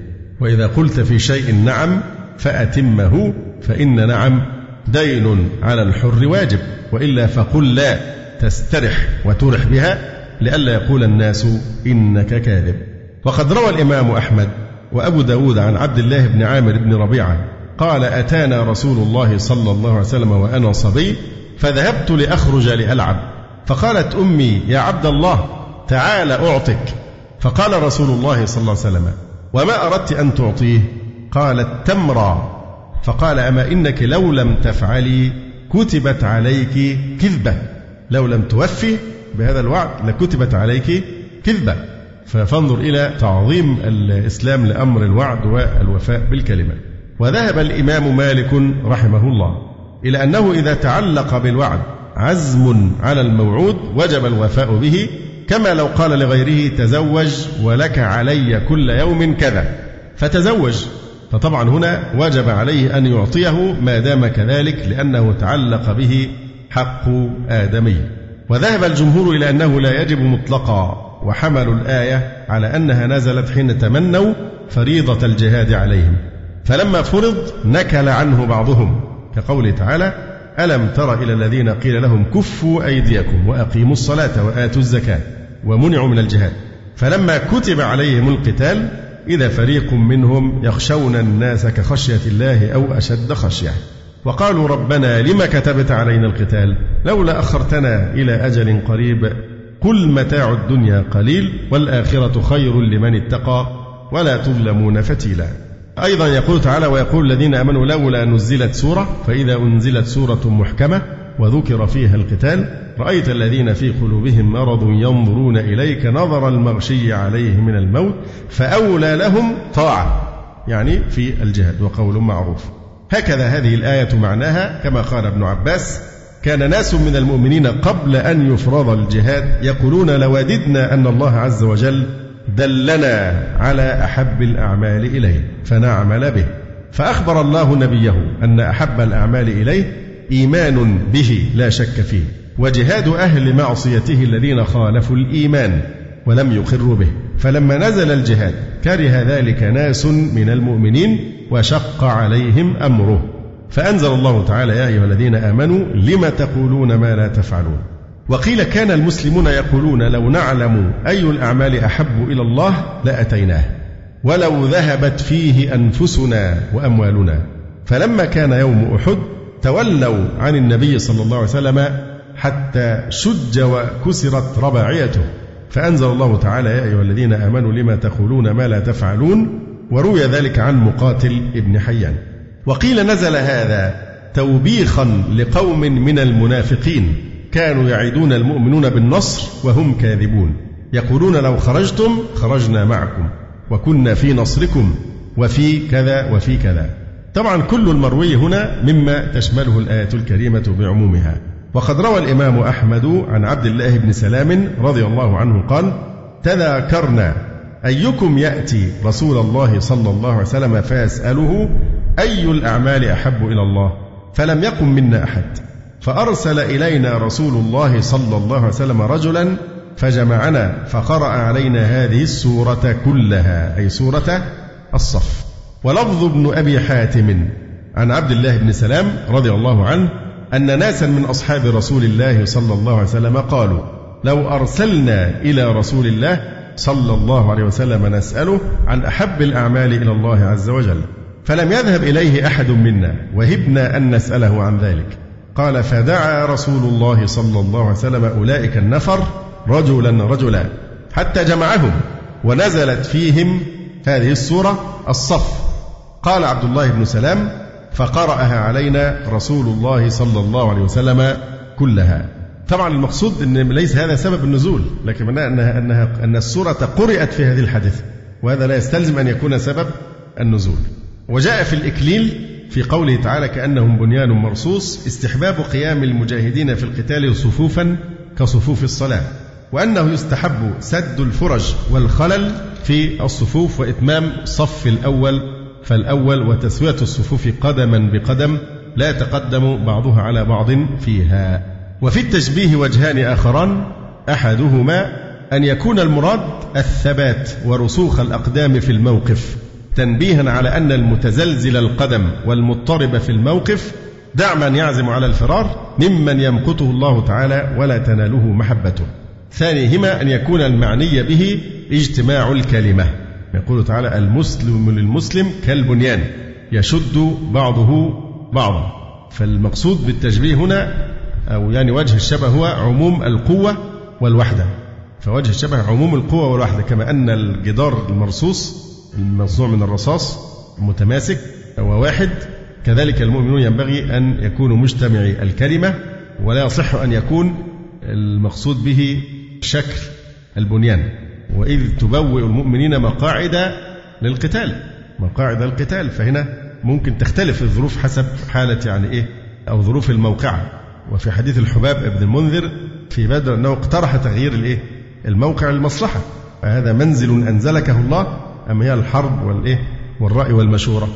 وإذا قلت في شيء نعم فأتمه فإن نعم دين على الحر واجب وإلا فقل لا تسترح وترح بها لئلا يقول الناس إنك كاذب. وقد روى الإمام أحمد وأبو داود عن عبد الله بن عامر بن ربيعة قال أتانا رسول الله صلى الله عليه وسلم وأنا صبي فذهبت لأخرج لألعب. فقالت أمي يا عبد الله تعال أعطك. فقال رسول الله صلى الله عليه وسلم وما أردت أن تعطيه؟ قالت تمرا فقال أما إنك لو لم تفعلي كتبت عليك كذبة. لو لم توفي بهذا الوعد لكتبت عليك كذبة. فانظر إلى تعظيم الإسلام لأمر الوعد والوفاء بالكلمة. وذهب الإمام مالك رحمه الله إلى أنه إذا تعلق بالوعد عزم على الموعود وجب الوفاء به. كما لو قال لغيره تزوج ولك علي كل يوم كذا. فتزوج فطبعا هنا وجب عليه أن يعطيه ما دام كذلك لأنه تعلق به حق آدمي. وذهب الجمهور إلى أنه لا يجب مطلقا وحملوا الآية على أنها نزلت حين تمنوا فريضة الجهاد عليهم. فلما فرض نكل عنه بعضهم. كقوله تعالى ألم تر إلى الذين قيل لهم كفوا أيديكم وأقيموا الصلاة وآتوا الزكاة ومنعوا من الجهاد. فلما كتب عليهم القتال إذا فريق منهم يخشون الناس كخشية الله أو أشد خشية. وقالوا ربنا لم كتبت علينا القتال؟ لولا أخرتنا إلى أجل قريب قل متاع الدنيا قليل والآخرة خير لمن اتقى ولا تظلمون فتيلا. أيضا يقول تعالى ويقول الذين آمنوا لولا نزلت سورة فإذا أنزلت سورة محكمة وذكر فيها القتال رأيت الذين في قلوبهم مرض ينظرون إليك نظر المغشي عليه من الموت فأولى لهم طاعة يعني في الجهاد وقول معروف. هكذا هذه الآية معناها كما قال ابن عباس كان ناس من المؤمنين قبل أن يفرض الجهاد يقولون لوددنا أن الله عز وجل دلنا على أحب الأعمال إليه فنعمل به. فأخبر الله نبيه أن أحب الأعمال إليه إيمان به لا شك فيه. وجهاد أهل معصيته الذين خالفوا الإيمان ولم يقروا به. فلما نزل الجهاد كره ذلك ناس من المؤمنين وشق عليهم أمره. فأنزل الله تعالى يا أيها الذين آمنوا لم تقولون ما لا تفعلون. وقيل كان المسلمون يقولون لو نعلم أي الأعمال أحب إلى الله لأتيناه. ولو ذهبت فيه أنفسنا وأموالنا. فلما كان يوم أحد تولوا عن النبي صلى الله عليه وسلم حتى شج وكسرت رباعيته. فأنزل الله تعالى يا أيها الذين آمنوا لما تقولون ما لا تفعلون؟ وروي ذلك عن مقاتل ابن حيان. وقيل نزل هذا توبيخا لقوم من المنافقين. كانوا يعدون المؤمنون بالنصر وهم كاذبون. يقولون لو خرجتم خرجنا معكم. وكنا في نصركم وفي كذا وفي كذا. طبعا كل المروي هنا مما تشمله الآية الكريمة بعمومها. وقد روى الإمام أحمد عن عبد الله بن سلام رضي الله عنه قال تذاكرنا أيكم يأتي رسول الله صلى الله عليه وسلم فيسأله أي الأعمال أحب إلى الله؟ فلم يقم منا أحد. فأرسل إلينا رسول الله صلى الله عليه وسلم رجلا فجمعنا فقرأ علينا هذه السورة كلها أي سورة الصف. ولفظ ابن أبي حاتم عن عبد الله بن سلام رضي الله عنه أن ناسا من أصحاب رسول الله صلى الله عليه وسلم قالوا لو أرسلنا إلى رسول الله صلى الله عليه وسلم نسأله عن أحب الأعمال إلى الله عز وجل فلم يذهب إليه أحد منا وهبنا أن نسأله عن ذلك. قال فدعا رسول الله صلى الله عليه وسلم أولئك النفر رجلا رجلا حتى جمعهم ونزلت فيهم هذه السورة الصف قال عبد الله بن سلام فقرأها علينا رسول الله صلى الله عليه وسلم كلها. طبعا المقصود إن ليس هذا سبب النزول لكن معناه انها انها أن السورة قرأت في هذه الحادثه وهذا لا يستلزم أن يكون سبب النزول. وجاء في الإكليل في قوله تعالى كأنهم بنيان مرصوص استحباب قيام المجاهدين في القتال صفوفا كصفوف الصلاة وأنه يستحب سد الفرج والخلل في الصفوف وإتمام الصف الأول فالأول وتسوية الصفوف قدما بقدم لا يتقدم بعضها على بعض فيها. وفي التشبيه وجهان آخران أحدهما أن يكون المراد الثبات ورسوخ الأقدام في الموقف تنبيها على أن المتزلزل القدم والمضطرب في الموقف دع من يعزم على الفرار ممن يمقته الله تعالى ولا تناله محبته. ثانيهما أن يكون المعني به اجتماع الكلمة. يقول تعالى المسلم للمسلم كالبنيان يشد بعضه بعضا. فالمقصود بالتشبيه هنا أو يعني وجه الشبه هو عموم القوة والوحدة. فوجه الشبه عموم القوة والوحدة كما أن الجدار المرصوص المصنوع من الرصاص متماسك وواحد كذلك المؤمنون ينبغي أن يكونوا مجتمعي الكلمة ولا يصح أن يكون المقصود به شكل البنيان. وإذ تبوئ المؤمنين مقاعد للقتال. مقاعد القتال. فهنا ممكن تختلف الظروف حسب حالة يعني إيه أو ظروف الموقعة وفي حديث الحباب بن المنذر في بدر أنه اقترح تغيير الإيه؟ الموقع للمصلحة. فهذا منزل أنزلكه الله أم هي الحرب والإيه؟ والرأي والمشورة.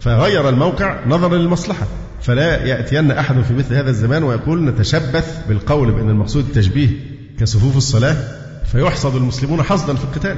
فغير الموقع نظرا للمصلحة. فلا يأتين أحد في مثل هذا الزمان ويقول نتشبث بالقول بأن المقصود التشبيه كصفوف الصلاة فيحصد المسلمون حصدا في القتال.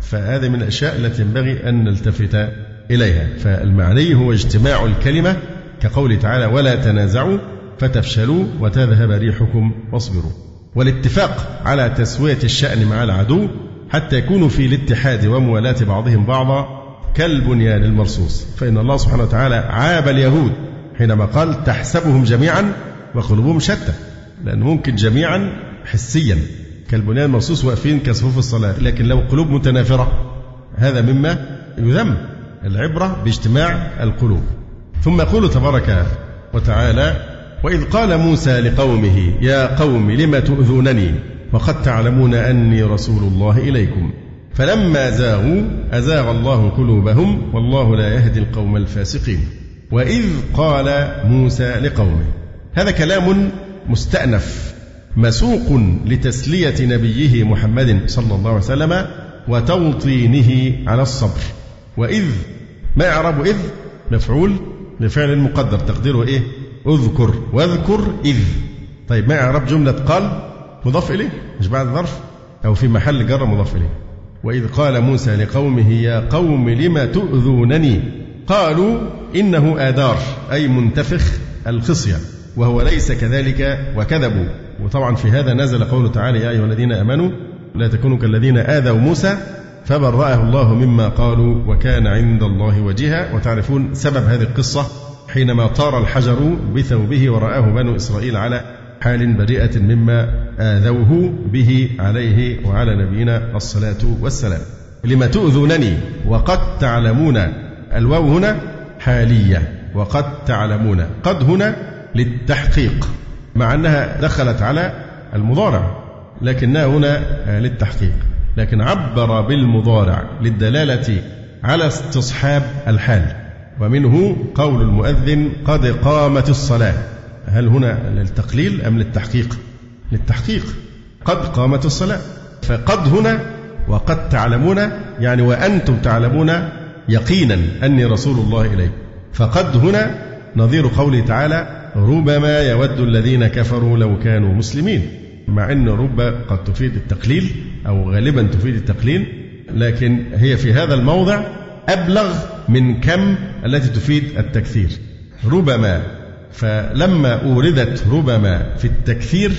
فهذه من الأشياء التي ينبغي أن نلتفت إليها. فالمعني هو اجتماع الكلمة كقوله تعالى ولا تنازعوا فتفشلوا وتذهب ريحكم واصبروا. والاتفاق على تسوية الشأن مع العدو حتى يكونوا في الاتحاد وموالاة بعضهم بعضا كالبنيان المرصوص. فإن الله سبحانه وتعالى عاب اليهود حينما قال تحسبهم جميعا وقلوبهم شتى. لأن ممكن جميعا حسيا. كالبنيان المرصوص واقفين كصفوف الصلاة لكن لو قلوب متنافرة هذا مما يذم العبرة باجتماع القلوب. ثم يقول تبارك وتعالى وإذ قال موسى لقومه يا قوم لم تؤذونني؟ وقد تعلمون أني رسول الله إليكم. فلما زاغوا أزاغ الله قلوبهم والله لا يهدي القوم الفاسقين. وإذ قال موسى لقومه هذا كلام مستأنف. مسوق لتسلية نبيه محمد صلى الله عليه وسلم وتوطينه على الصبر. وإذ ما إعراب إذ؟ مفعول لفعل مقدر. تقديره إيه؟ أذكر واذكر إذ. طيب ما إعراب جملة قال؟ مضاف إليه؟ مش بعد ظرف؟ أو في محل جر مضاف إليه. وإذ قال موسى لقومه يا قوم لم تؤذونني؟ قالوا إنه آدار أي منتفخ الخصية وهو ليس كذلك وكذبوا. وطبعا في هذا نزل قوله تعالى يا أيها الذين آمنوا لا تكونوا كالذين آذوا موسى فبرأه الله مما قالوا وكان عند الله وجيها. وتعرفون سبب هذه القصة حينما طار الحجر بثوبه ورآه بنو إسرائيل على حال بريئة مما آذوه به عليه وعلى نبينا الصلاة والسلام. لما تؤذونني وقد تعلمون الواو هنا حالية وقد تعلمون قد هنا للتحقيق. مع أنها دخلت على المضارع لكنها هنا للتحقيق. لكن عبر بالمضارع للدلالة على استصحاب الحال. ومنه قول المؤذن قد قامت الصلاة. هل هنا للتقليل أم للتحقيق؟ للتحقيق. قد قامت الصلاة. فقد هنا وقد تعلمون يعني وأنتم تعلمون يقينا أني رسول الله إليكم فقد هنا نظير قوله تعالى ربما يود الذين كفروا لو كانوا مسلمين. مع أن رب قد تفيد التقليل أو غالبا تفيد التقليل لكن هي في هذا الموضع أبلغ من كم التي تفيد التكثير. ربما فلما أوردت ربما في التكثير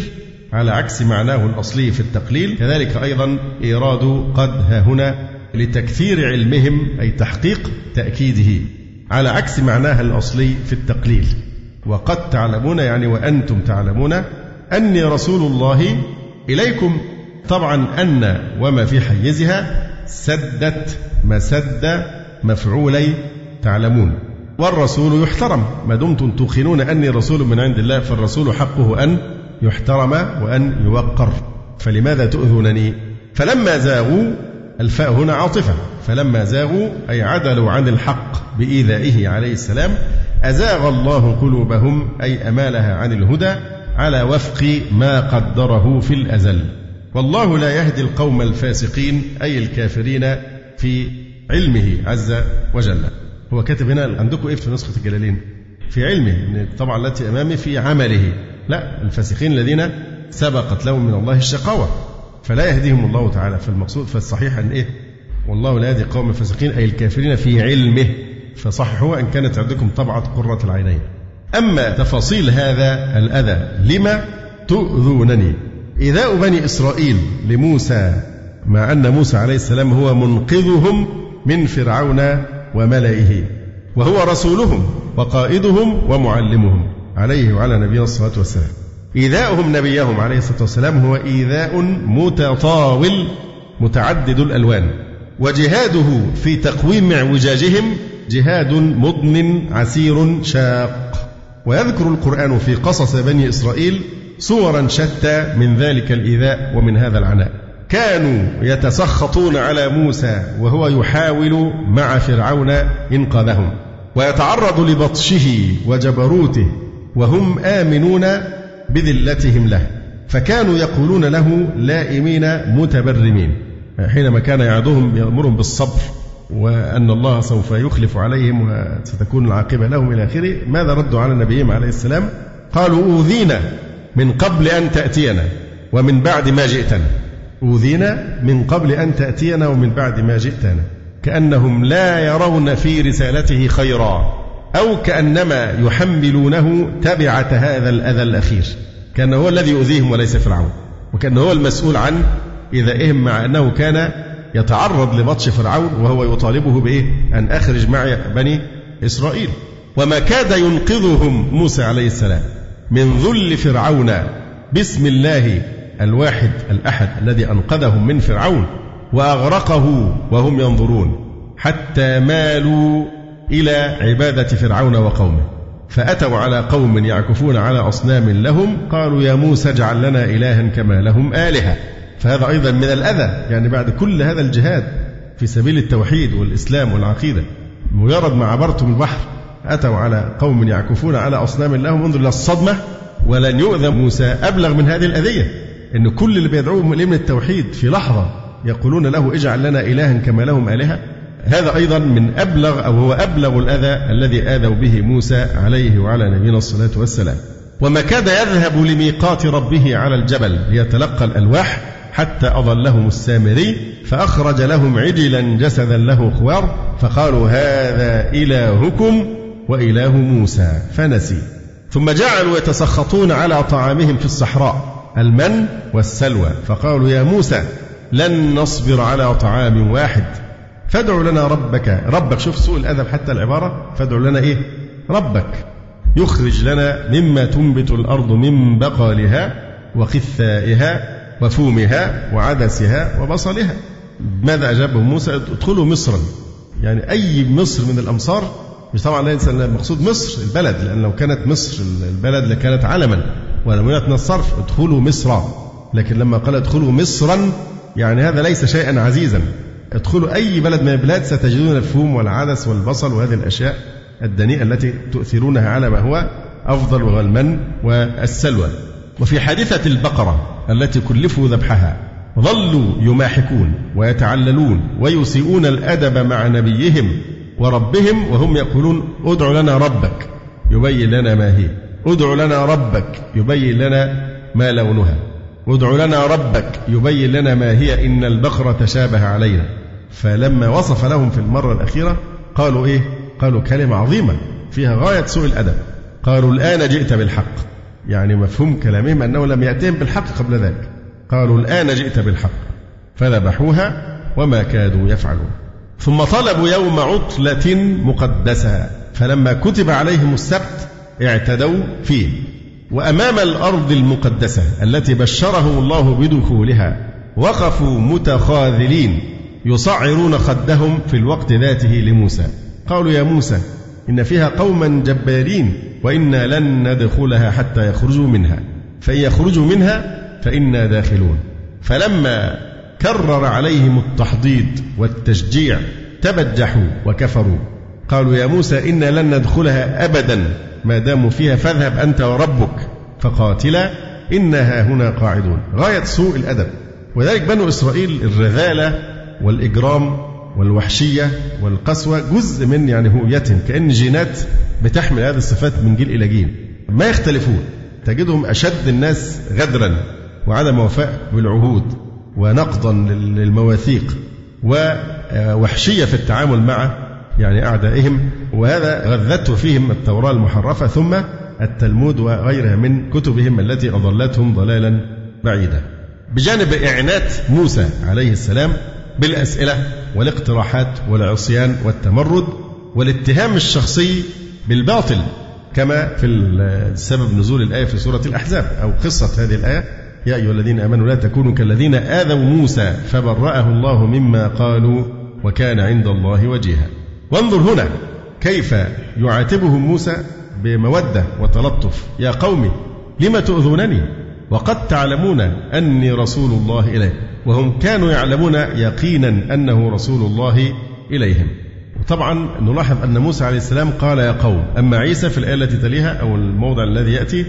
على عكس معناه الأصلي في التقليل كذلك أيضا إيراد قد ها هنا لتكثير علمهم أي تحقيق تأكيده على عكس معناها الأصلي في التقليل. وقد تعلمون يعني وأنتم تعلمون أني رسول الله إليكم. طبعا أن وما في حيزها سدت مسد مفعولي تعلمون. والرسول يحترم. ما دمتم توقنون أني رسول من عند الله فالرسول حقه أن يحترم وأن يوقر. فلماذا تؤذونني؟ فلما زاغوا الفاء هنا عاطفة. فلما زاغوا أي عدلوا عن الحق بإيذائه عليه السلام أزاغ الله قلوبهم أي أمالها عن الهدى على وفق ما قدره في الأزل. والله لا يهدي القوم الفاسقين أي الكافرين في علمه عز وجل. هو كاتب هنا عندكم إيه في نسخة الجلالين؟ في علمه طبعا التي أمامي في عمله. لا الفاسقين الذين سبقت لهم من الله الشقاوة. فلا يهديهم الله تعالى. فالمقصود فالصحيح أن إيه؟ والله لا يهدي قوم الفاسقين أي الكافرين في علمه. فصححوا أن كانت عندكم طبعة قرة العينين. أما تفاصيل هذا الأذى لما تؤذونني؟ إيذاء بني إسرائيل لموسى مع أن موسى عليه السلام هو منقذهم من فرعون وملئه وهو رسولهم وقائدهم ومعلمهم عليه وعلى نبينا الصلاة والسلام. إيذاؤهم نبيهم عليه الصلاة والسلام هو إيذاء متطاول متعدد الألوان. وجهاده في تقويم اعوجاجهم جهاد مضن عسير شاق. ويذكر القرآن في قصص بني إسرائيل صورا شتى من ذلك الإيذاء ومن هذا العناء. كانوا يتسخطون على موسى وهو يحاول مع فرعون إنقاذهم. ويتعرض لبطشه وجبروته وهم آمنون بذلتهم له. فكانوا يقولون له لائمين متبرمين. حينما كان يعدهم يأمرهم بالصبر وأن الله سوف يخلف عليهم وستكون العاقبة لهم إلى آخره ماذا ردوا على نبيهم عليه السلام؟ قالوا أوذينا من قبل أن تأتينا ومن بعد ما جئتنا. أوذينا من قبل أن تأتينا ومن بعد ما جئتنا. كأنهم لا يرون في رسالته خيرا. أو كأنما يحملونه تبعة هذا الأذى الأخير. كان هو الذي يؤذيهم وليس فرعون. وكان هو المسؤول عن إيذائهم مع أنه كان يتعرض لبطش فرعون وهو يطالبه بإيه؟ أن أخرج معي بني إسرائيل. وما كاد ينقذهم موسى عليه السلام من ذل فرعون بسم الله الواحد الأحد الذي أنقذهم من فرعون وأغرقه وهم ينظرون حتى مالوا إلى عبادة فرعون وقومه. فأتوا على قوم يعكفون على أصنام لهم قالوا يا موسى اجعل لنا إلها كما لهم آلهة. فهذا أيضا من الأذى يعني بعد كل هذا الجهاد في سبيل التوحيد والإسلام والعقيدة. مجرد ما عبرتم البحر أتوا على قوم يعكفون على أصنام لهم. انظر إلى الصدمة ولن يؤذى موسى أبلغ من هذه الأذية. إن كل اللي بيدعوهم من التوحيد في لحظة يقولون له اجعل لنا إلها كما لهم آلهة. هذا أيضا من أبلغ أو هو أبلغ الأذى الذي آذوا به موسى عليه وعلى نبينا الصلاة والسلام. وما كاد يذهب لميقات ربه على الجبل ليتلقى الألواح حتى أظلهم السامري فأخرج لهم عجلا جسدا له خوار فقالوا هذا إلهكم وإله موسى فنسي. ثم جعلوا يتسخطون على طعامهم في الصحراء المن والسلوى فقالوا يا موسى لن نصبر على طعام واحد. فادع لنا ربك. ربك شوف سوء الأدب حتى العبارة. فادع لنا إيه؟ ربك. يخرج لنا مما تنبت الأرض من بقالها وقثائها وفومها وعدسها وبصلها. ماذا أجابهم موسى؟ ادخلوا مصرا. يعني أي مصر من الأمصار؟ مش طبعا ليس المقصود مصر البلد لأن لو كانت مصر البلد لكانت علما. ولم من الصرف ادخلوا مصرا. لكن لما قال ادخلوا مصرا يعني هذا ليس شيئا عزيزا. ادخلوا أي بلد من البلاد ستجدون الفوم والعدس والبصل وهذه الأشياء الدنيئة التي تؤثرونها على ما هو أفضل وهو المن والسلوى. وفي حادثة البقرة التي كلفوا ذبحها ظلوا يماحكون ويتعللون ويسيئون الأدب مع نبيهم وربهم وهم يقولون ادع لنا ربك. يبين لنا ما هي. ادع لنا ربك. يبين لنا ما لونها. ادع لنا ربك. يبين لنا ما هي. إن البقرة تشابه علينا. فلما وصف لهم في المرة الأخيرة قالوا إيه؟ قالوا كلمة عظيمة فيها غاية سوء الأدب. قالوا الآن جئت بالحق. يعني مفهوم كلامهم أنه لم يأتهم بالحق قبل ذلك. قالوا الآن جئت بالحق. فذبحوها وما كادوا يفعلون. ثم طلبوا يوم عطلة مقدسة. فلما كتب عليهم السبت اعتدوا فيه. وأمام الأرض المقدسة التي بشرهم الله بدخولها وقفوا متخاذلين. يصعرون خدهم في الوقت ذاته لموسى. قالوا يا موسى إن فيها قوما جبارين وإنا لن ندخلها حتى يخرجوا منها. فإن يخرجوا منها فإنا داخلون. فلما كرر عليهم التحضيض والتشجيع تبجحوا وكفروا. قالوا يا موسى إنا لن ندخلها أبدا. ما داموا فيها فاذهب أنت وربك. فقاتلا إنها هنا قاعدون. غاية سوء الأدب. وذلك بنو إسرائيل الرذالة والإجرام والوحشية والقسوة جزء من يعني هويتهم كأن جينات بتحمل هذه الصفات من جيل إلى جيل. ما يختلفون تجدهم أشد الناس غدرا وعدم وفاء بالعهود ونقضا للمواثيق ووحشية في التعامل مع يعني أعدائهم وهذا غذته فيهم التوراة المحرفة ثم التلمود وغيرها من كتبهم التي أضلتهم ضلالا بعيدا. بجانب إعنات موسى عليه السلام بالأسئلة والاقتراحات والعصيان والتمرد والاتهام الشخصي بالباطل كما في سبب نزول الآية في سورة الأحزاب أو قصة هذه الآية. يا أيها الذين آمنوا لا تكونوا كالذين آذوا موسى فبرأه الله مما قالوا وكان عند الله وجيها. وانظر هنا كيف يعاتبهم موسى بمودة وتلطف. يا قوم لم تؤذونني؟ وقد تعلمون أني رسول الله إليه وهم كانوا يعلمون يقينا أنه رسول الله إليهم. وطبعا نلاحظ أن موسى عليه السلام قال يا قوم أما عيسى في الآية التي تليها أو الموضع الذي يأتي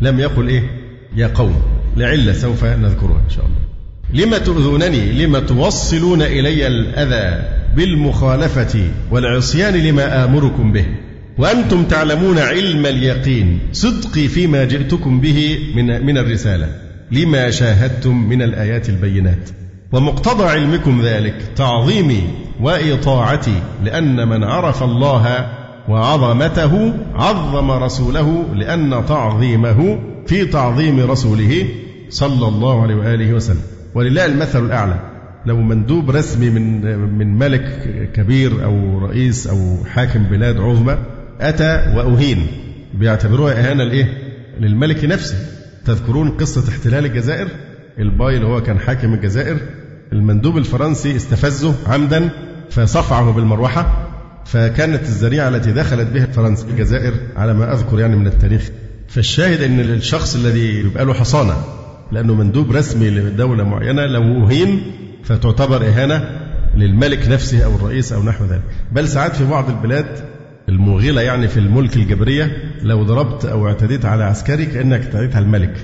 لم يقل إيه؟ يا قوم. لعلة سوف نذكرها إن شاء الله. لم تؤذونني؟ لم توصلون إلي الأذى بالمخالفة والعصيان لما آمركم به. وأنتم تعلمون علم اليقين صدقي فيما جئتكم به من, من الرسالة. لما شاهدتم من الآيات البينات؟ ومقتضى علمكم ذلك تعظيمي وإطاعتي لأن من عرف الله وعظمته عظم رسوله لأن تعظيمه في تعظيم رسوله صلى الله عليه وآله وسلم. ولله المثل الأعلى. لو مندوب رسمي من من ملك كبير أو رئيس أو حاكم بلاد عظمى أتى وأهين. بيعتبروها إهانة لإيه؟ للملك نفسه. تذكرون قصة احتلال الجزائر؟ الباي اللي هو كان حاكم الجزائر المندوب الفرنسي استفزه عمدا فصفعه بالمروحة فكانت الذريعة التي دخلت بها فرنسا الجزائر على ما أذكر يعني من التاريخ. فالشاهد أن الشخص الذي يبقى له حصانة لأنه مندوب رسمي لدولة معينة لو أهين فتعتبر إهانة للملك نفسه أو الرئيس أو نحو ذلك. بل ساعات في بعض البلاد الموغلة يعني في الملك الجبرية لو ضربت أو اعتديت على عسكري كأنك اعتديت على الملك.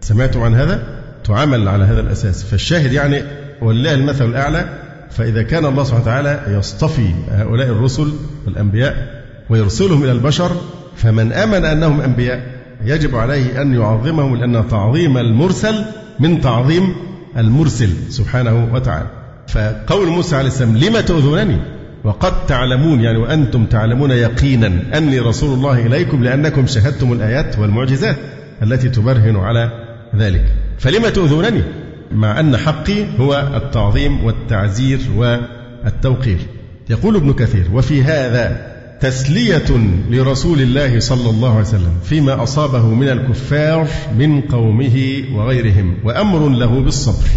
سمعتم عن هذا؟ تعامل على هذا الأساس. فالشاهد يعني ولله المثل الأعلى فإذا كان الله سبحانه وتعالى يصطفي هؤلاء الرسل والأنبياء ويرسلهم إلى البشر فمن آمن أنهم أنبياء يجب عليه أن يعظمهم لأن تعظيم المرسل من تعظيم المرسل سبحانه وتعالى. فقول موسى عليه السلام لم تؤذونني؟ وقد تعلمون يعني وأنتم تعلمون يقينا أني رسول الله إليكم لأنكم شهدتم الآيات والمعجزات التي تبرهن على ذلك. فلم تؤذونني؟ مع أن حقي هو التعظيم والتعزير والتوقير. يقول ابن كثير وفي هذا تسلية لرسول الله صلى الله عليه وسلم فيما أصابه من الكفار من قومه وغيرهم وأمر له بالصبر.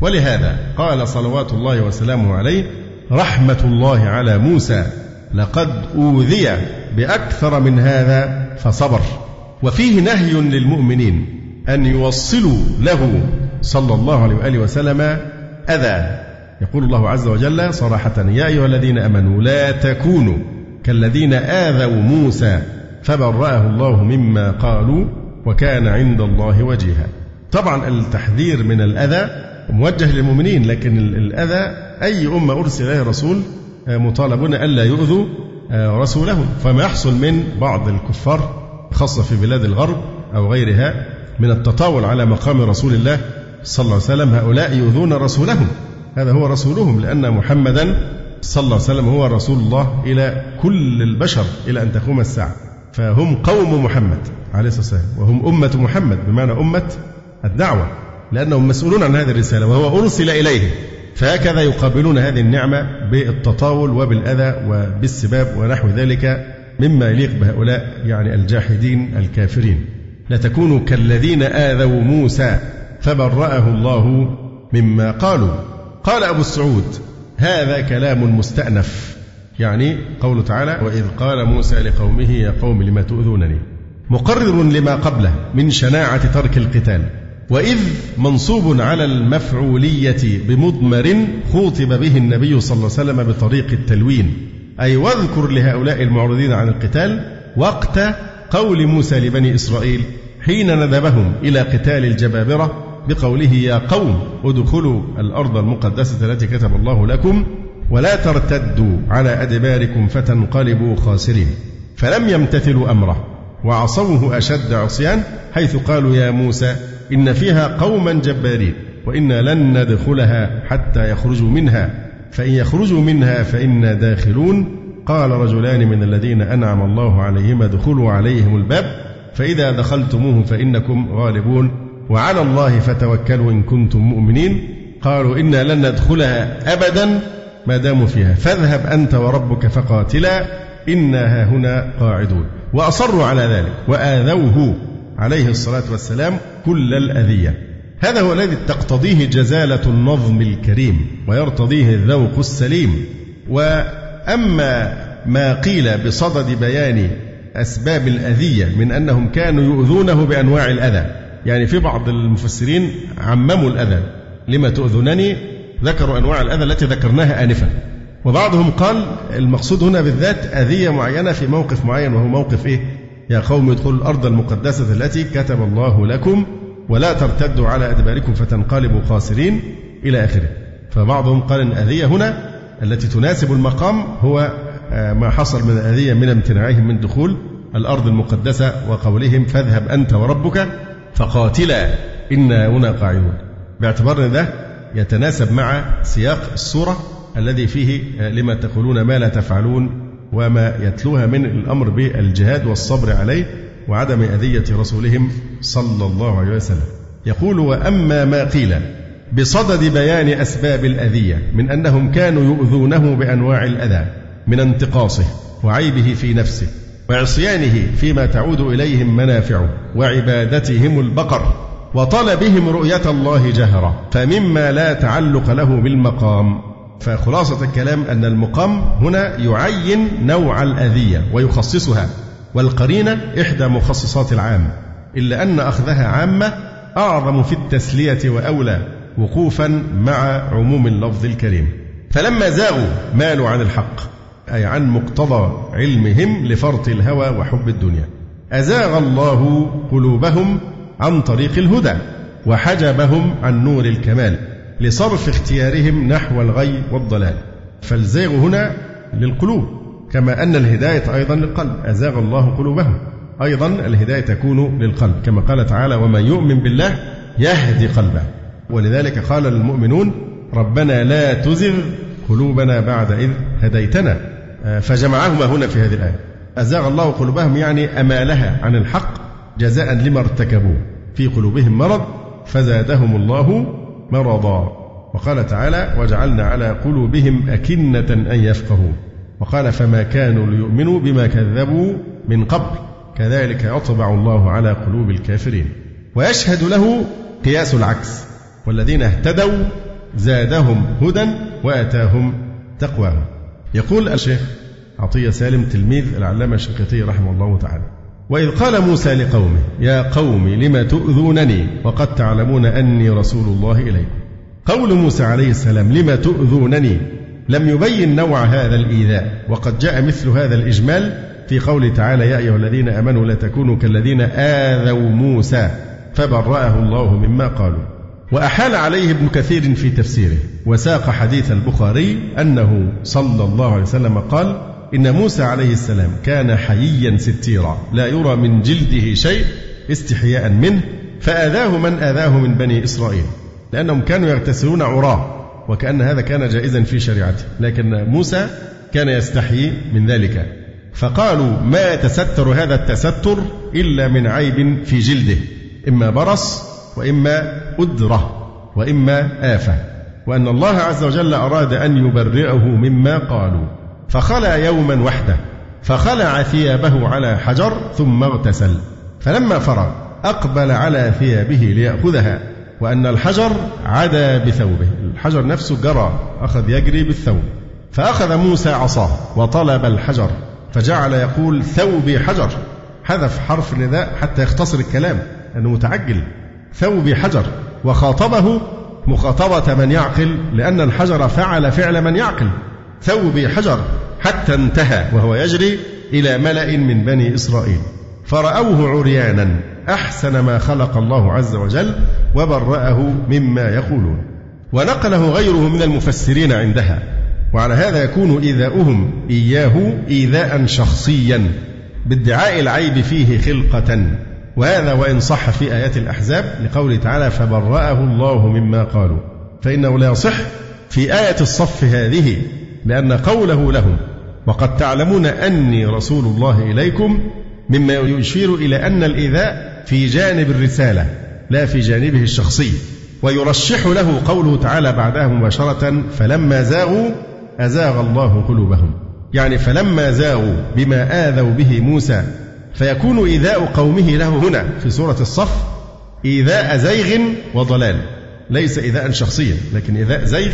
ولهذا قال صلوات الله وسلامه عليه رحمة الله على موسى لقد أوذي بأكثر من هذا فصبر. وفيه نهي للمؤمنين أن يوصلوا له صلى الله عليه وآله وسلم أذى. يقول الله عز وجل صراحة يا أيها الذين أمنوا لا تكونوا كالذين آذوا موسى فبرأه الله مما قالوا وكان عند الله وجيها. طبعا التحذير من الأذى موجه للمؤمنين لكن الأذى أي أمة أرسل إليها رسول مطالبون ألا يؤذوا رسولهم. فما يحصل من بعض الكفار خاصة في بلاد الغرب أو غيرها من التطاول على مقام رسول الله صلى الله عليه وسلم هؤلاء يؤذون رسولهم. هذا هو رسولهم لأن محمدا صلى الله عليه وسلم هو رسول الله إلى كل البشر إلى أن تقوم الساعة. فهم قوم محمد عليه الصلاة والسلام وهم أمة محمد بمعنى أمة الدعوة لأنهم مسؤولون عن هذه الرسالة وهو أرسل إليهم. فهكذا يقابلون هذه النعمة بالتطاول وبالأذى وبالسباب ونحو ذلك مما يليق بهؤلاء يعني الجاحدين الكافرين. لا تكونوا كالذين آذوا موسى فبرأه الله مما قالوا. قال أبو السعود هذا كلام مستأنف. يعني قوله تعالى وإذ قال موسى لقومه يا قوم لما تؤذونني؟ مقرر لما قبله من شناعة ترك القتال. وإذ منصوب على المفعولية بمضمر خوطب به النبي صلى الله عليه وسلم بطريق التلوين. أي واذكر لهؤلاء المعرضين عن القتال وقت قول موسى لبني إسرائيل حين ندبهم إلى قتال الجبابرة بقوله يا قوم ادخلوا الأرض المقدسة التي كتب الله لكم ولا ترتدوا على أدباركم فتنقلبوا خاسرين. فلم يمتثلوا أمره وعصوه أشد عصيان حيث قالوا يا موسى إن فيها قوما جبارين وإنا لن ندخلها حتى يخرجوا منها. فإن يخرجوا منها فإنا داخلون. قال رجلان من الذين أنعم الله عليهم ادخلوا عليهم الباب. فإذا دخلتموه فإنكم غالبون. وعلى الله فتوكلوا إن كنتم مؤمنين. قالوا إنا لن ندخلها أبدا ما داموا فيها. فاذهب أنت وربك فقاتلا إنا هنا قاعدون. وأصروا على ذلك وآذوه. عليه الصلاة والسلام كل الأذية. هذا هو الذي تقتضيه جزالة النظم الكريم ويرتضيه الذوق السليم. وأما ما قيل بصدد بيان أسباب الأذية من أنهم كانوا يؤذونه بأنواع الأذى. يعني في بعض المفسرين عمموا الأذى. لما تؤذنني ذكروا أنواع الأذى التي ذكرناها آنفا. وبعضهم قال المقصود هنا بالذات أذية معينة في موقف معين وهو موقف إيه؟ يا قوم ادخلوا الأرض المقدسة التي كتب الله لكم ولا ترتدوا على أدباركم فتنقلبوا خاسرين إلى آخره. فبعضهم قال أن الأذية هنا التي تناسب المقام هو آه، ما حصل من الأذية من امتناعهم من دخول الأرض المقدسة وقولهم فاذهب أنت وربك فقاتلا إنا هنا قاعدون. باعتبار أن ده يتناسب مع سياق السورة الذي فيه آه، لما تقولون ما لا تفعلون وما يتلوها من الأمر بالجهاد والصبر عليه وعدم أذية رسولهم صلى الله عليه وسلم. يقول وأما ما قيل بصدد بيان أسباب الأذية من أنهم كانوا يؤذونه بأنواع الأذى من انتقاصه وعيبه في نفسه وعصيانه فيما تعود إليهم منافعه وعبادتهم البقر وطلبهم رؤية الله جهرا فمما لا تعلق له بالمقام فخلاصة الكلام أن المقام هنا يعين نوع الأذية ويخصصها والقرينة إحدى مخصصات العام إلا أن أخذها عامة أعظم في التسلية وأولى وقوفا مع عموم اللفظ الكريم. فلما زاغوا مالوا عن الحق أي عن مقتضى علمهم لفرط الهوى وحب الدنيا. أزاغ الله قلوبهم عن طريق الهدى وحجبهم عن نور الكمال. لصرف اختيارهم نحو الغي والضلال. فالزيغ هنا للقلوب كما أن الهداية أيضا للقلب. أزاغ الله قلوبهم أيضا الهداية تكون للقلب. كما قال تعالى ومن يؤمن بالله يهدي قلبه. ولذلك قال المؤمنون ربنا لا تزغ قلوبنا بعد إذ هديتنا. فجمعهما هنا في هذه الآية. أزاغ الله قلوبهم يعني أمالها عن الحق جزاء لما ارتكبوه. في قلوبهم مرض فزادهم الله مرضا وقال تعالى وجعلنا على قلوبهم أكنة أن يفقهوا وقال فما كانوا ليؤمنوا بما كذبوا من قبل. كذلك يطبع الله على قلوب الكافرين. ويشهد له قياس العكس. والذين اهتدوا زادهم هدى وأتاهم تقواهم. يقول الشيخ عطية سالم تلميذ العلامة الشنقيطي رحمه الله تعالى وإذ قال موسى لقومه يا قوم لم تؤذونني وقد تعلمون أني رسول الله إليكم. قول موسى عليه السلام لم تؤذونني؟ لم يبين نوع هذا الإيذاء وقد جاء مثل هذا الإجمال في قوله تعالى يا أيها الذين آمنوا لا تكونوا كالذين آذوا موسى فبرأه الله مما قالوا. وأحال عليه ابن كثير في تفسيره وساق حديث البخاري أنه صلى الله عليه وسلم قال إن موسى عليه السلام كان حييا ستيرا لا يرى من جلده شيء استحياء منه فآذاه من آذاه من بني إسرائيل لأنهم كانوا يغتسلون عراة وكأن هذا كان جائزا في شريعته لكن موسى كان يستحيي من ذلك. فقالوا ما يتستر هذا التستر إلا من عيب في جلده إما برص وإما أدرة وإما آفة وأن الله عز وجل أراد أن يبرئه مما قالوا. فخلع يوما وحده فخلع ثيابه على حجر ثم اغتسل فلما فرغ أقبل على ثيابه ليأخذها وأن الحجر عدا بثوبه الحجر نفسه جرى أخذ يجري بالثوب فأخذ موسى عصاه وطلب الحجر فجعل يقول ثوبي حجر حذف حرف النداء حتى يختصر الكلام لأنه متعجل ثوبي حجر وخاطبه مخاطبة من يعقل لأن الحجر فعل فعل من يعقل. ثوبي حجر حتى انتهى وهو يجري إلى ملأ من بني إسرائيل. فرأوه عريانا أحسن ما خلق الله عز وجل وبرأه مما يقولون. ونقله غيره من المفسرين عندها. وعلى هذا يكون إيذاؤهم إياه إيذاء شخصيا بادعاء العيب فيه خلقة. وهذا وإن صح في آيات الأحزاب لقوله تعالى فبرأه الله مما قالوا. فإنه لا يصح في آية الصف هذه لأن قوله لهم وقد تعلمون أني رسول الله إليكم مما يشير إلى أن الإيذاء في جانب الرسالة لا في جانبه الشخصي. ويرشح له قوله تعالى بعدها مباشرة فلما زاغوا أزاغ الله قلوبهم. يعني فلما زاغوا بما آذوا به موسى فيكون إيذاء قومه له هنا في سورة الصف إيذاء زيغ وضلال. ليس إيذاء شخصيا لكن إيذاء زيغ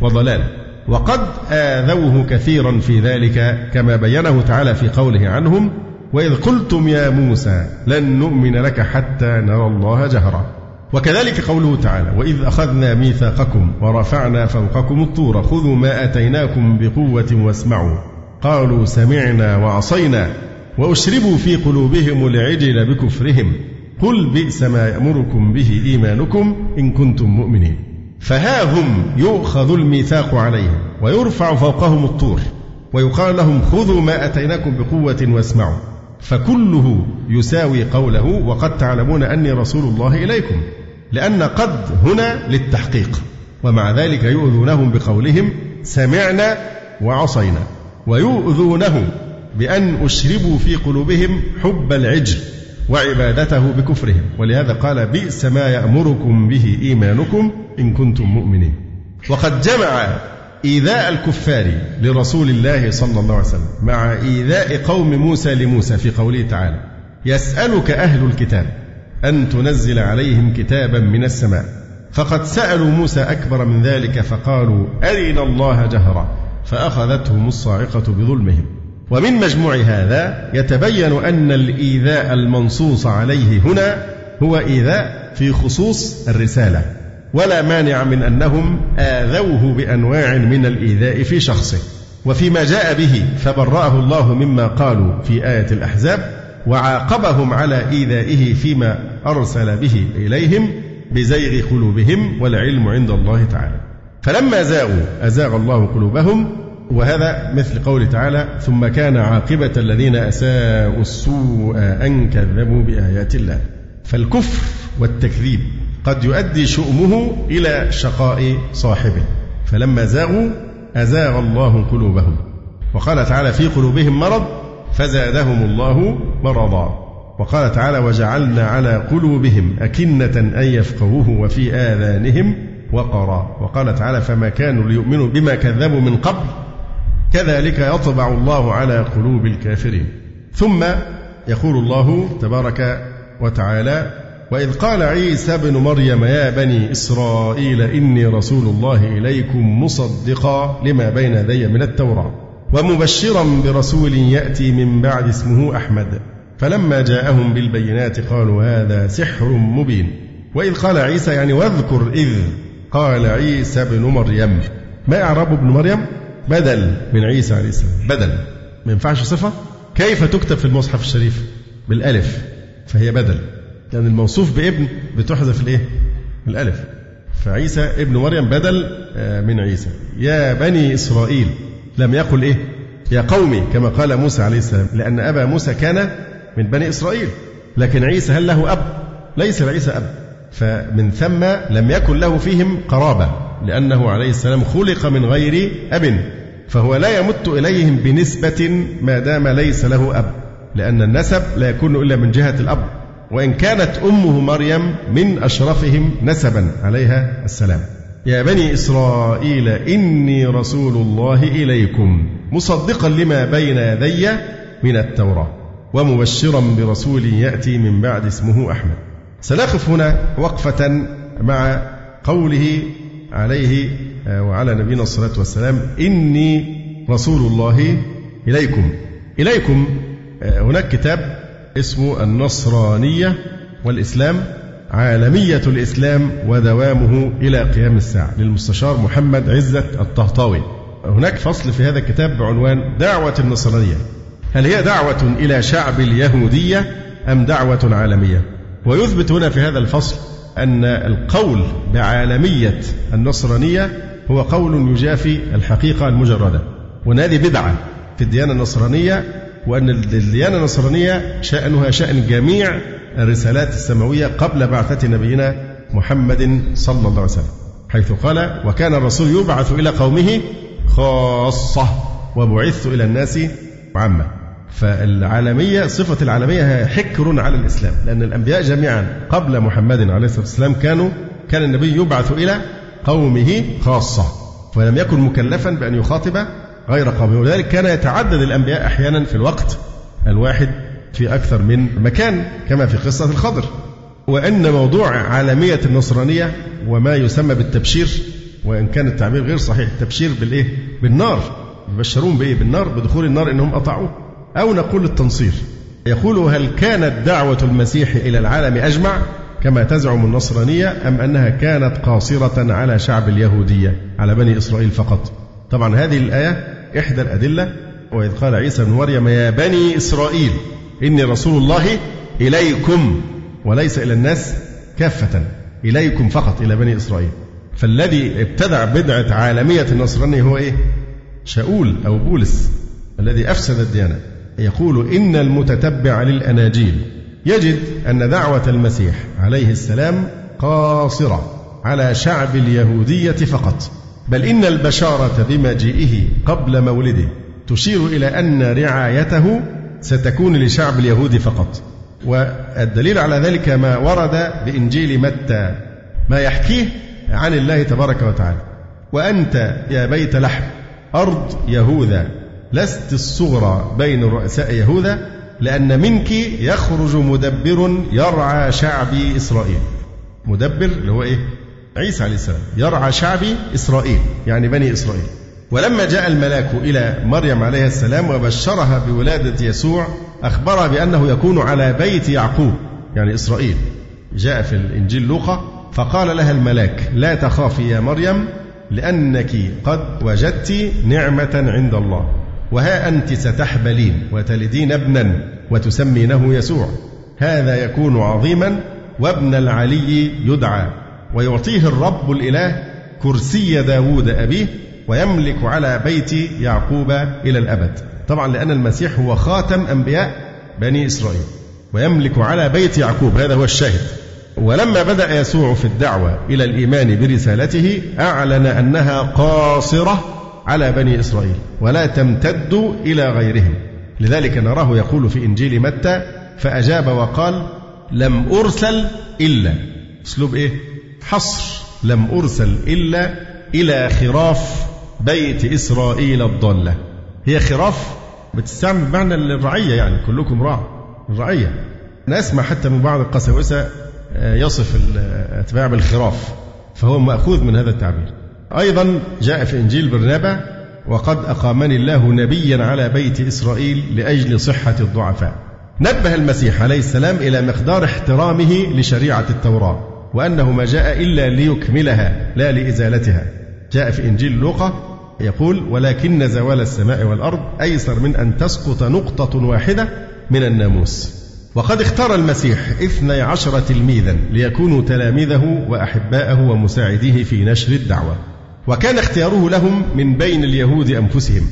وضلال. وقد آذوه كثيرا في ذلك كما بينه تعالى في قوله عنهم وإذ قلتم يا موسى لن نؤمن لك حتى نرى الله جهرا. وكذلك قوله تعالى وإذ أخذنا ميثاقكم ورفعنا فوقكم الطور خذوا ما آتيناكم بقوة واسمعوا. قالوا سمعنا وعصينا وأشربوا في قلوبهم العجل بكفرهم. قل بئس ما يأمركم به إيمانكم إن كنتم مؤمنين. فها هم يؤخذ الميثاق عليهم ويرفع فوقهم الطور ويقال لهم خذوا ما أتيناكم بقوة واسمعوا فكله يساوي قوله وقد تعلمون أني رسول الله إليكم لأن قد هنا للتحقيق ومع ذلك يؤذونهم بقولهم سمعنا وعصينا ويؤذونه بأن أشربوا في قلوبهم حب العجل وعبادته بكفرهم. ولهذا قال بئس ما يأمركم به إيمانكم إن كنتم مؤمنين. وقد جمع إيذاء الكفار لرسول الله صلى الله عليه وسلم مع إيذاء قوم موسى لموسى في قوله تعالى يسألك أهل الكتاب أن تنزل عليهم كتابا من السماء. فقد سألوا موسى أكبر من ذلك فقالوا أرنا الله جهرا. فأخذتهم الصاعقة بظلمهم. ومن مجموع هذا يتبين أن الإيذاء المنصوص عليه هنا هو إيذاء في خصوص الرسالة ولا مانع من أنهم آذوه بأنواع من الإيذاء في شخصه. وفيما جاء به فبرأه الله مما قالوا في آية الأحزاب وعاقبهم على إيذائه فيما أرسل به إليهم بزيغ قلوبهم والعلم عند الله تعالى. فلما زاغوا أزاغ الله قلوبهم وهذا مثل قوله تعالى ثم كان عاقبة الذين أساءوا السوء أن كذبوا بآيات الله. فالكفر والتكذيب قد يؤدي شؤمه إلى شقاء صاحبه. فلما زاغوا أزاغ الله قلوبهم. وقال تعالى في قلوبهم مرض فزادهم الله مرضا. وقال تعالى وجعلنا على قلوبهم أكنة أن يفقهوه وفي آذانهم وقرا. وقال تعالى فما كانوا ليؤمنوا بما كذبوا من قبل كذلك يطبع الله على قلوب الكافرين. ثم يقول الله تبارك وتعالى وإذ قال عيسى ابن مريم يا بني إسرائيل إني رسول الله إليكم مصدقا لما بين يدي من التوراة ومبشرا برسول يأتي من بعد اسمه أحمد. فلما جاءهم بالبينات قالوا هذا سحر مبين. وإذ قال عيسى يعني واذكر إذ قال عيسى ابن مريم ما إعراب ابن مريم؟ بدل من عيسى عليه السلام. بدل. ما ينفعش صفة؟ كيف تكتب في المصحف الشريف؟ بالألف. فهي بدل. لأن الموصوف بابن بتحذف الإيه؟ الألف. فعيسى ابن مريم بدل آه، من عيسى. يا بني إسرائيل لم يقل إيه؟ يا قومي كما قال موسى عليه السلام. لأن أبا موسى كان من بني إسرائيل. لكن عيسى هل له أب؟ ليس لعيسى أب. فمن ثم لم يكن له فيهم قرابة. لأنه عليه السلام خلق من غير أب فهو لا يمت إليهم بنسبة ما دام ليس له أب لأن النسب لا يكون إلا من جهة الأب وإن كانت أمه مريم من أشرفهم نسبا عليها السلام. يا بني إسرائيل إني رسول الله إليكم مصدقا لما بين يدي من التوراة ومبشرا برسول يأتي من بعد اسمه أحمد. سنقف هنا وقفة مع قوله عليه آه، وعلى نبينا الصلاة والسلام إني رسول الله إليكم. إليكم آه، هناك كتاب اسمه النصرانية والإسلام عالمية الإسلام ودوامه إلى قيام الساعة. للمستشار محمد عزة الطهطاوي. هناك فصل في هذا الكتاب بعنوان دعوة النصرانية. هل هي دعوة إلى شعب اليهودية أم دعوة عالمية؟ ويثبت هنا في هذا الفصل أن القول بعالمية النصرانية هو قول يجافي الحقيقة المجردة. وأن هذه بدعة في الديانة النصرانية وأن الديانة النصرانية شأنها شأن جميع الرسالات السماوية قبل بعثة نبينا محمد صلى الله عليه وسلم. حيث قال وكان الرسول يبعث إلى قومه خاصة وبعثت إلى الناس عامة. فالعالمية صفة العالمية هي حكر على الإسلام. لأن الأنبياء جميعا قبل محمد عليه الصلاة والسلام كانوا كان النبي يبعث إلى قومه خاصة ولم يكن مكلفا بأن يخاطب غير قومه. ولذلك كان يتعدد الأنبياء أحيانا في الوقت الواحد في أكثر من مكان كما في قصة الخضر. وأن موضوع عالمية النصرانية وما يسمى بالتبشير وإن كان التعبير غير صحيح التبشير بالإيه؟ بالنار. يبشرون بإيه؟ بالنار بدخول النار إنهم أطاعوه. أو نقول التنصير. يقول هل كانت دعوة المسيح إلى العالم أجمع كما تزعم النصرانية أم أنها كانت قاصرة على شعب اليهودية على بني إسرائيل فقط؟ طبعا هذه الآية إحدى الأدلة وإذ قال عيسى بن مريم يا بني إسرائيل إني رسول الله إليكم وليس إلى الناس كافة إليكم فقط إلى بني إسرائيل. فالذي ابتدع بدعة عالمية النصرانية هو إيه؟ شاول أو بولس الذي أفسد الديانة. يقول إن المتتبع للأناجيل يجد أن دعوة المسيح عليه السلام قاصرة على شعب اليهودية فقط بل إن البشارة بمجيئه قبل مولده تشير إلى أن رعايته ستكون لشعب اليهود فقط. والدليل على ذلك ما ورد بإنجيل متى ما يحكيه عن الله تبارك وتعالى. وأنت يا بيت لحم أرض يهوذا لست الصغرى بين رؤساء يهوذا لأن منك يخرج مدبر يرعى شعبي إسرائيل. مدبر اللي هو إيه؟ عيسى عليه السلام. يرعى شعبي إسرائيل يعني بني إسرائيل. ولما جاء الملاك إلى مريم عليه السلام وبشرها بولادة يسوع أخبرها بأنه يكون على بيت يعقوب يعني إسرائيل. جاء في الإنجيل لوقا فقال لها الملاك لا تخافي يا مريم لأنك قد وجدت نعمة عند الله. وها أنت ستحبلين وتلدين ابنا وتسمينه يسوع. هذا يكون عظيما وابن العلي يدعى ويعطيه الرب الإله كرسي داود أبيه ويملك على بيت يعقوب إلى الأبد. طبعا لأن المسيح هو خاتم أنبياء بني إسرائيل ويملك على بيت يعقوب هذا هو الشاهد. ولما بدأ يسوع في الدعوة إلى الإيمان برسالته أعلن أنها قاصرة على بني إسرائيل ولا تمتد إلى غيرهم. لذلك نراه يقول في إنجيل متى فأجاب وقال لم أرسل إلا. أسلوب إيه؟ حصر. لم أرسل إلا إلى خراف بيت إسرائيل الضالة. هي خراف بتستعمل بمعنى الرعية يعني كلكم راع. الرعية. نسمع حتى من بعض القساوسة آه، يصف الأتباع بالخراف فهو مأخوذ من هذا التعبير. أيضا جاء في إنجيل برنابا وقد أقامني الله نبيا على بيت إسرائيل لأجل صحة الضعفاء. نبه المسيح عليه السلام إلى مقدار احترامه لشريعة التوراة وأنه ما جاء إلا ليكملها لا لإزالتها. جاء في إنجيل لوقا يقول ولكن زوال السماء والأرض أيسر من أن تسقط نقطة واحدة من الناموس. وقد اختار المسيح اثني عشر تلميذا ليكونوا تلاميذه وأحباءه ومساعديه في نشر الدعوة. وكان اختياره لهم من بين اليهود أنفسهم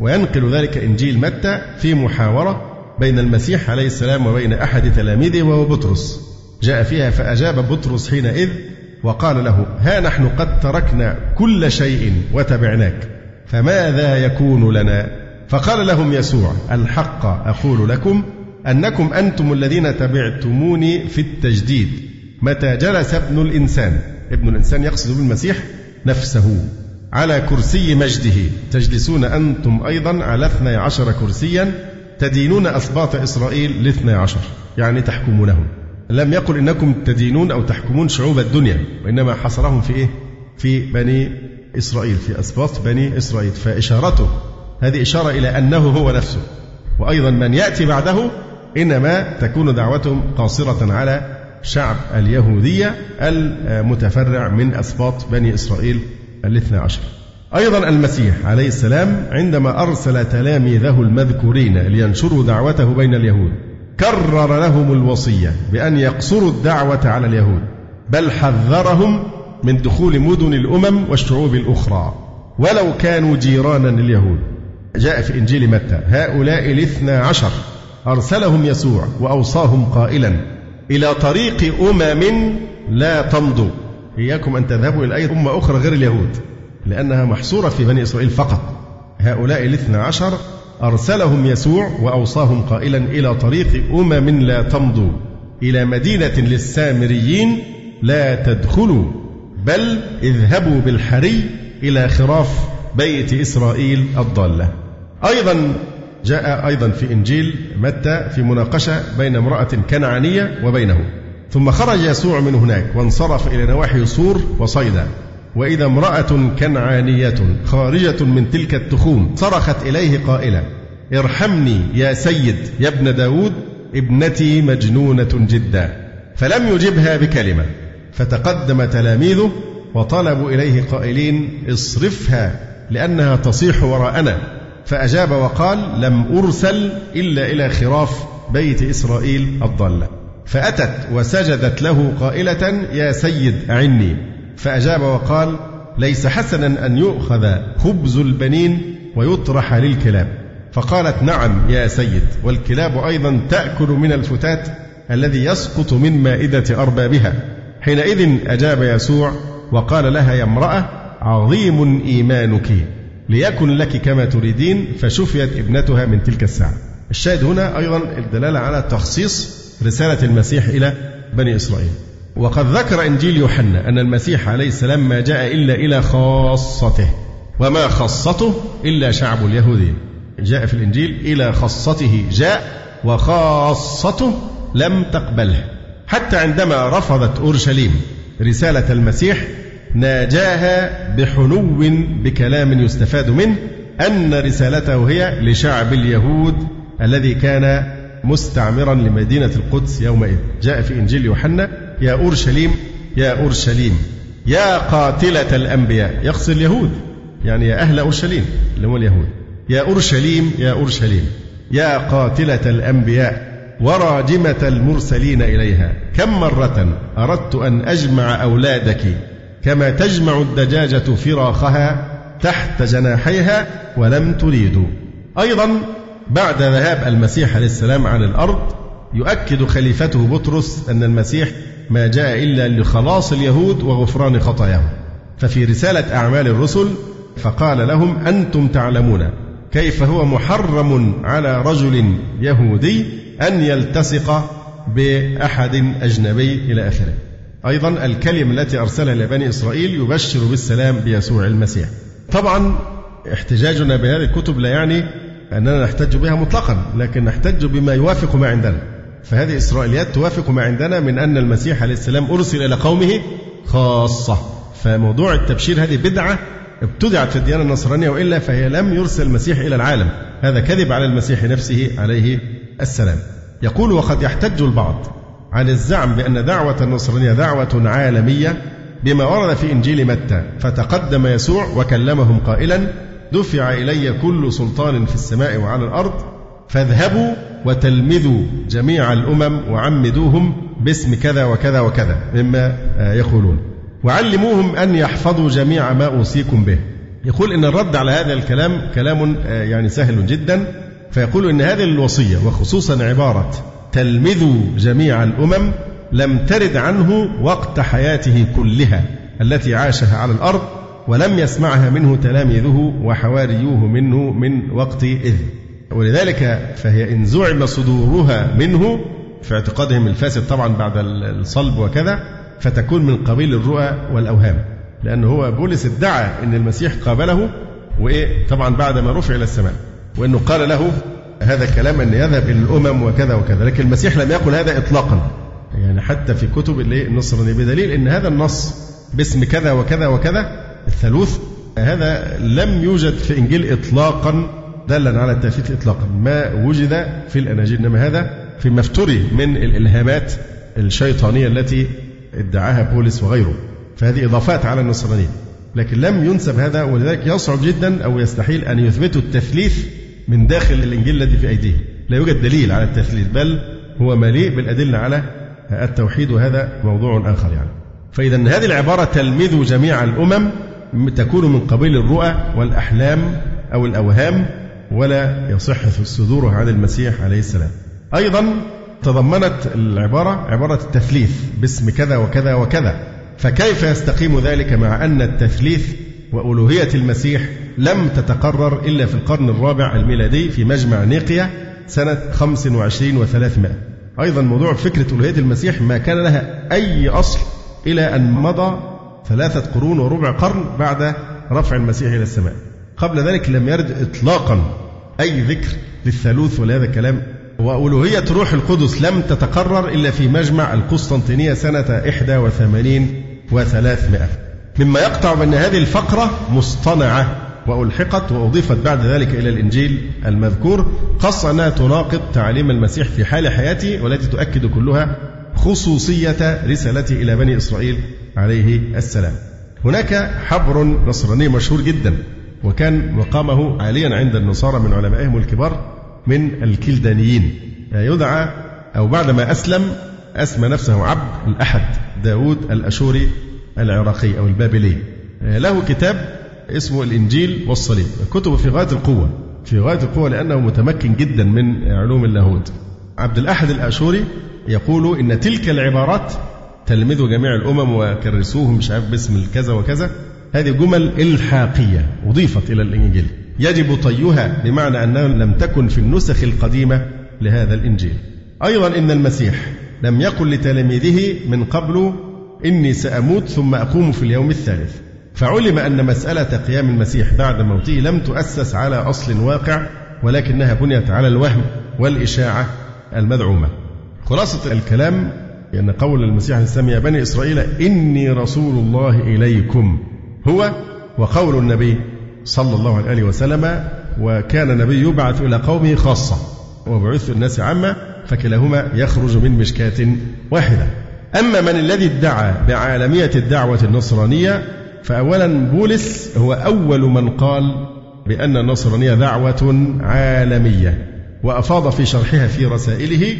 وينقل ذلك إنجيل متى في محاورة بين المسيح عليه السلام وبين أحد تلاميذه وهو بطرس. جاء فيها فأجاب بطرس حينئذ وقال له ها نحن قد تركنا كل شيء وتبعناك فماذا يكون لنا؟ فقال لهم يسوع الحق أقول لكم أنكم أنتم الذين تبعتموني في التجديد متى جلس ابن الإنسان. ابن الإنسان يقصد بالمسيح نفسه على كرسي مجده. تجلسون أنتم أيضا على اثني عشر كرسيا تدينون أسباط إسرائيل لاثني عشر. يعني تحكمونهم. لم يقل إنكم تدينون أو تحكمون شعوب الدنيا وإنما حصرهم في إيه؟ في بني إسرائيل في أسباط بني إسرائيل. فإشارته هذه إشارة إلى أنه هو نفسه. وأيضا من يأتي بعده إنما تكون دعوتهم قاصرة على شعب اليهودية المتفرع من أسباط بني إسرائيل الاثنى عشر. أيضا المسيح عليه السلام عندما أرسل تلاميذه المذكورين لينشروا دعوته بين اليهود كرر لهم الوصية بأن يقصروا الدعوة على اليهود بل حذرهم من دخول مدن الأمم والشعوب الأخرى. ولو كانوا جيرانا لليهود جاء في إنجيل متى هؤلاء الاثنى عشر أرسلهم يسوع وأوصاهم قائلا إلى طريق أمم لا تمضوا إياكم أن تذهبوا إلى أي أمة أخرى غير اليهود لأنها محصورة في بني إسرائيل فقط. هؤلاء الاثنى عشر أرسلهم يسوع وأوصاهم قائلا إلى طريق أمم لا تمضوا إلى مدينة للسامريين لا تدخلوا بل اذهبوا بالحري إلى خراف بيت إسرائيل الضالة. أيضا جاء أيضا في إنجيل متى؟ في مناقشة بين امرأة كنعانية وبينه. ثم خرج يسوع من هناك وانصرف إلى نواحي صور وصيدا. وإذا امرأة كنعانية خارجة من تلك التخوم صرخت إليه قائلة ارحمني يا سيد يا ابن داود ابنتي مجنونة جدا. فلم يجبها بكلمة. فتقدم تلاميذه وطلبوا إليه قائلين اصرفها لأنها تصيح وراءنا. فأجاب وقال لم أرسل إلا إلى خراف بيت إسرائيل الضالة فأتت وسجدت له قائلة يا سيد أعني. فأجاب وقال ليس حسنا أن يؤخذ خبز البنين ويطرح للكلاب. فقالت نعم يا سيد والكلاب أيضا تأكل من الفتات الذي يسقط من مائدة أربابها. حينئذ أجاب يسوع وقال لها يا امرأة عظيم إيمانك. ليكن لك كما تريدين فشفيت ابنتها من تلك الساعة. الشاهد هنا أيضا الدلالة على تخصيص رسالة المسيح إلى بني إسرائيل. وقد ذكر إنجيل يوحنا أن المسيح عليه السلام ما جاء إلا إلى خاصته وما خصته إلا شعب اليهودين جاء في الإنجيل إلى خاصته جاء وخاصته لم تقبله. حتى عندما رفضت أورشليم رسالة المسيح ناجاها بحنو بكلام يستفاد منه أن رسالته هي لشعب اليهود الذي كان مستعمرا لمدينة القدس يومئذ. جاء في إنجيل يوحنا يا أورشليم يا أورشليم يا قاتلة الأنبياء. يقصد اليهود يعني يا أهل أورشليم اللي هم اليهود. يا أورشليم يا أورشليم يا قاتلة الأنبياء وراجمة المرسلين إليها. كم مرة أردت أن أجمع أولادك كما تجمع الدجاجة فراخها تحت جناحيها ولم تريدوا أيضا بعد ذهاب المسيح عليه السلام عن الأرض يؤكد خليفته بطرس أن المسيح ما جاء إلا لخلاص اليهود وغفران خطاياهم. ففي رسالة أعمال الرسل فقال لهم أنتم تعلمون كيف هو محرم على رجل يهودي أن يلتصق بأحد أجنبي إلى آخره. أيضا الكلمة التي أرسلها لبني إسرائيل يبشر بالسلام بيسوع المسيح. طبعا احتجاجنا بهذه الكتب لا يعني أننا نحتج بها مطلقا لكن نحتج بما يوافق ما عندنا. فهذه إسرائيليات توافق ما عندنا من أن المسيح عليه السلام أرسل إلى قومه خاصة. فموضوع التبشير هذه بدعة ابتدعت في الديانة النصرانية وإلا فهي لم يرسل المسيح إلى العالم. هذا كذب على المسيح نفسه عليه السلام. يقول وقد يحتج البعض عن الزعم بأن دعوة النصرانية دعوة عالمية بما ورد في إنجيل متى فتقدم يسوع وكلمهم قائلا دفع إلي كل سلطان في السماء وعلى الأرض فاذهبوا وتلمذوا جميع الأمم وعمدوهم باسم كذا وكذا وكذا مما يقولون. وعلموهم أن يحفظوا جميع ما أوصيكم به. يقول إن الرد على هذا الكلام كلام يعني سهل جدا فيقول إن هذه الوصية وخصوصا عبارة تلمذوا جميع الأمم لم ترد عنه وقت حياته كلها التي عاشها على الأرض ولم يسمعها منه تلاميذه وحواريوه منه من وقت إذ. ولذلك فهي إن زعم صدورها منه في اعتقادهم الفاسد طبعا بعد الصلب وكذا فتكون من قبيل الرؤى والأوهام. لأنه هو بولس ادعى أن المسيح قابله وإيه؟ طبعا بعد ما رفع إلى السماء. وأنه قال له هذا كلام أن يذهب إلى الأمم وكذا وكذا لكن المسيح لم يقل هذا إطلاقا. يعني حتى في كتب النصرانية بدليل أن هذا النص باسم كذا وكذا وكذا الثالوث هذا لم يوجد في إنجيل إطلاقا دلا على التثليث إطلاقا. ما وجد في الأناجيل إنما هذا فيما افتري من الإلهامات الشيطانية التي ادعاها بولس وغيره. فهذه إضافات على النصرانية لكن لم ينسب هذا ولذلك يصعب جدا أو يستحيل أن يثبتوا التثليث من داخل الإنجيل الذي في أيديه لا يوجد دليل على التثليث بل هو مليء بالأدلة على التوحيد وهذا موضوع آخر يعني. فإذا هذه العبارة تلمذ جميع الأمم تكون من قبيل الرؤى والأحلام أو الأوهام ولا يصح الصدور عن المسيح عليه السلام. أيضا تضمنت العبارة عبارة التثليث باسم كذا وكذا وكذا. فكيف يستقيم ذلك مع أن التثليث وألوهية المسيح لم تتقرر إلا في القرن الرابع الميلادي في مجمع نيقيا سنة 25 و300 أيضا موضوع فكرة ألوهية المسيح ما كان لها أي أصل إلى أن مضى ثلاثة قرون وربع قرن بعد رفع المسيح إلى السماء. قبل ذلك لم يرد إطلاقا أي ذكر للثالوث ولهذا الكلام. وألوهية روح القدس لم تتقرر إلا في مجمع القسطنطينية سنة 81 و300 مما يقطع بأن هذه الفقرة مصطنعة وألحقت وأضيفت بعد ذلك إلى الإنجيل المذكور خاصة أنها تناقض تعاليم المسيح في حال حياته والتي تؤكد كلها خصوصية رسالته إلى بني إسرائيل عليه السلام. هناك حبر نصراني مشهور جدا وكان مقامه عاليا عند النصارى من علمائهم الكبار من الكلدانيين. يدعى أو بعدما أسلم أسمى نفسه عبد الأحد داود الأشوري العراقي أو البابلي. له كتاب اسمه الإنجيل والصليب. كتبه في غاية القوة في غاية القوة لأنه متمكن جدا من علوم اللاهوت. عبد الأحد الآشوري يقول إن تلك العبارات تلمذوا جميع الأمم وكرسوهم مش عارف باسم كذا وكذا. هذه جمل إلحاقية أضيفت إلى الإنجيل. يجب طيها بمعنى أنها لم تكن في النسخ القديمة لهذا الإنجيل. أيضا إن المسيح لم يقل لتلاميذه من قبل إني سأموت ثم أقوم في اليوم الثالث. فعلم أن مسألة قيام المسيح بعد موته لم تؤسس على أصل واقع ولكنها بنيت على الوهم والإشاعة المدعومة. خلاصة الكلام أن قول المسيح الإسلام يا بني إسرائيل إني رسول الله إليكم هو وقول النبي صلى الله عليه وسلم وكان النبي يبعث إلى قومه خاصة وبعث الناس عامة فكلاهما يخرج من مشكاة واحدة. أما من الذي ادعى بعالمية الدعوة النصرانية فأولا بولس هو أول من قال بأن النصرانية دعوة عالمية وأفاض في شرحها في رسائله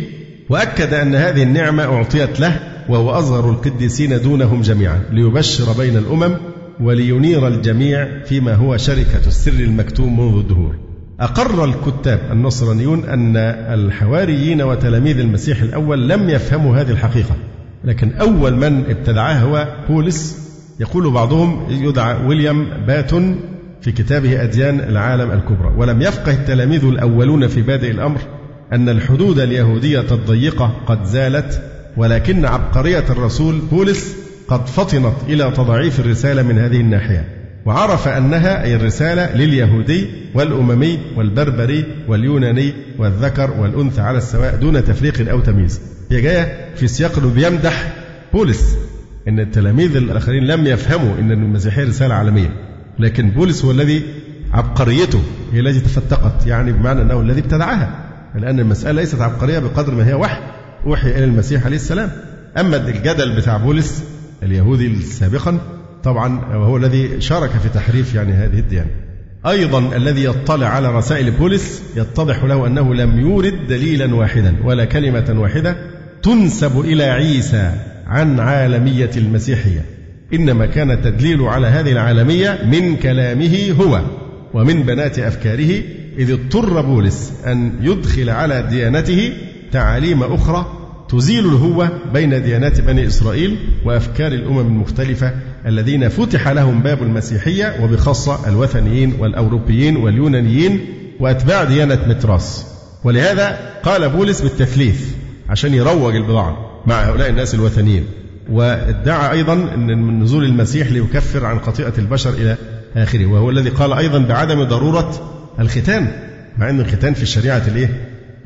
وأكد أن هذه النعمة أعطيت له وهو أصغر القديسين دونهم جميعا ليبشر بين الأمم ولينير الجميع فيما هو شركة السر المكتوم منذ الدهور. أقر الكتاب النصرانيون أن الحواريين وتلاميذ المسيح الأول لم يفهموا هذه الحقيقة. لكن أول من ابتدعها هو بولس. يقول بعضهم يدعى ويليام باتون في كتابه أديان العالم الكبرى. ولم يفقه التلاميذ الأولون في بادئ الأمر أن الحدود اليهودية الضيقة قد زالت ولكن عبقرية الرسول بولس قد فطنت إلى تضعيف الرسالة من هذه الناحية وعرف أنها أي الرسالة لليهودي والأممي والبربري واليوناني والذكر والأنثى على السواء دون تفريق أو تمييز. هي جاية في سياق أنه بيمدح بولس أن التلاميذ الآخرين لم يفهموا أن المسيحية رسالة عالمية. لكن بولس هو الذي عبقريته هي التي تفتقت يعني بمعنى أنه الذي ابتدعها. لأن المسألة ليست عبقرية بقدر ما هي وحي أوحي إلى المسيح عليه السلام. أما الجدل بتاع بولس اليهودي سابقا طبعا وهو الذي شارك في تحريف يعني هذه الديانة. أيضا الذي يطلع على رسائل بولس يتضح له أنه لم يورد دليلا واحدا ولا كلمة واحدة تنسب إلى عيسى عن عالمية المسيحية. إنما كان التدليل على هذه العالمية من كلامه هو ومن بنات أفكاره إذ اضطر بولس أن يدخل على ديانته تعاليم أخرى تزيل الهوة بين ديانات بني إسرائيل وأفكار الأمم المختلفة الذين فتح لهم باب المسيحية وبخاصة الوثنيين والأوروبيين واليونانيين وأتباع ديانة متراس. ولهذا قال بولس بالتثليث عشان يروج البضاعة مع هؤلاء الناس الوثنيين. وادعى أيضا أن من نزول المسيح ليكفر عن خطيئة البشر إلى آخره وهو الذي قال أيضا بعدم ضرورة الختان مع أن الختان في شريعة الإيه؟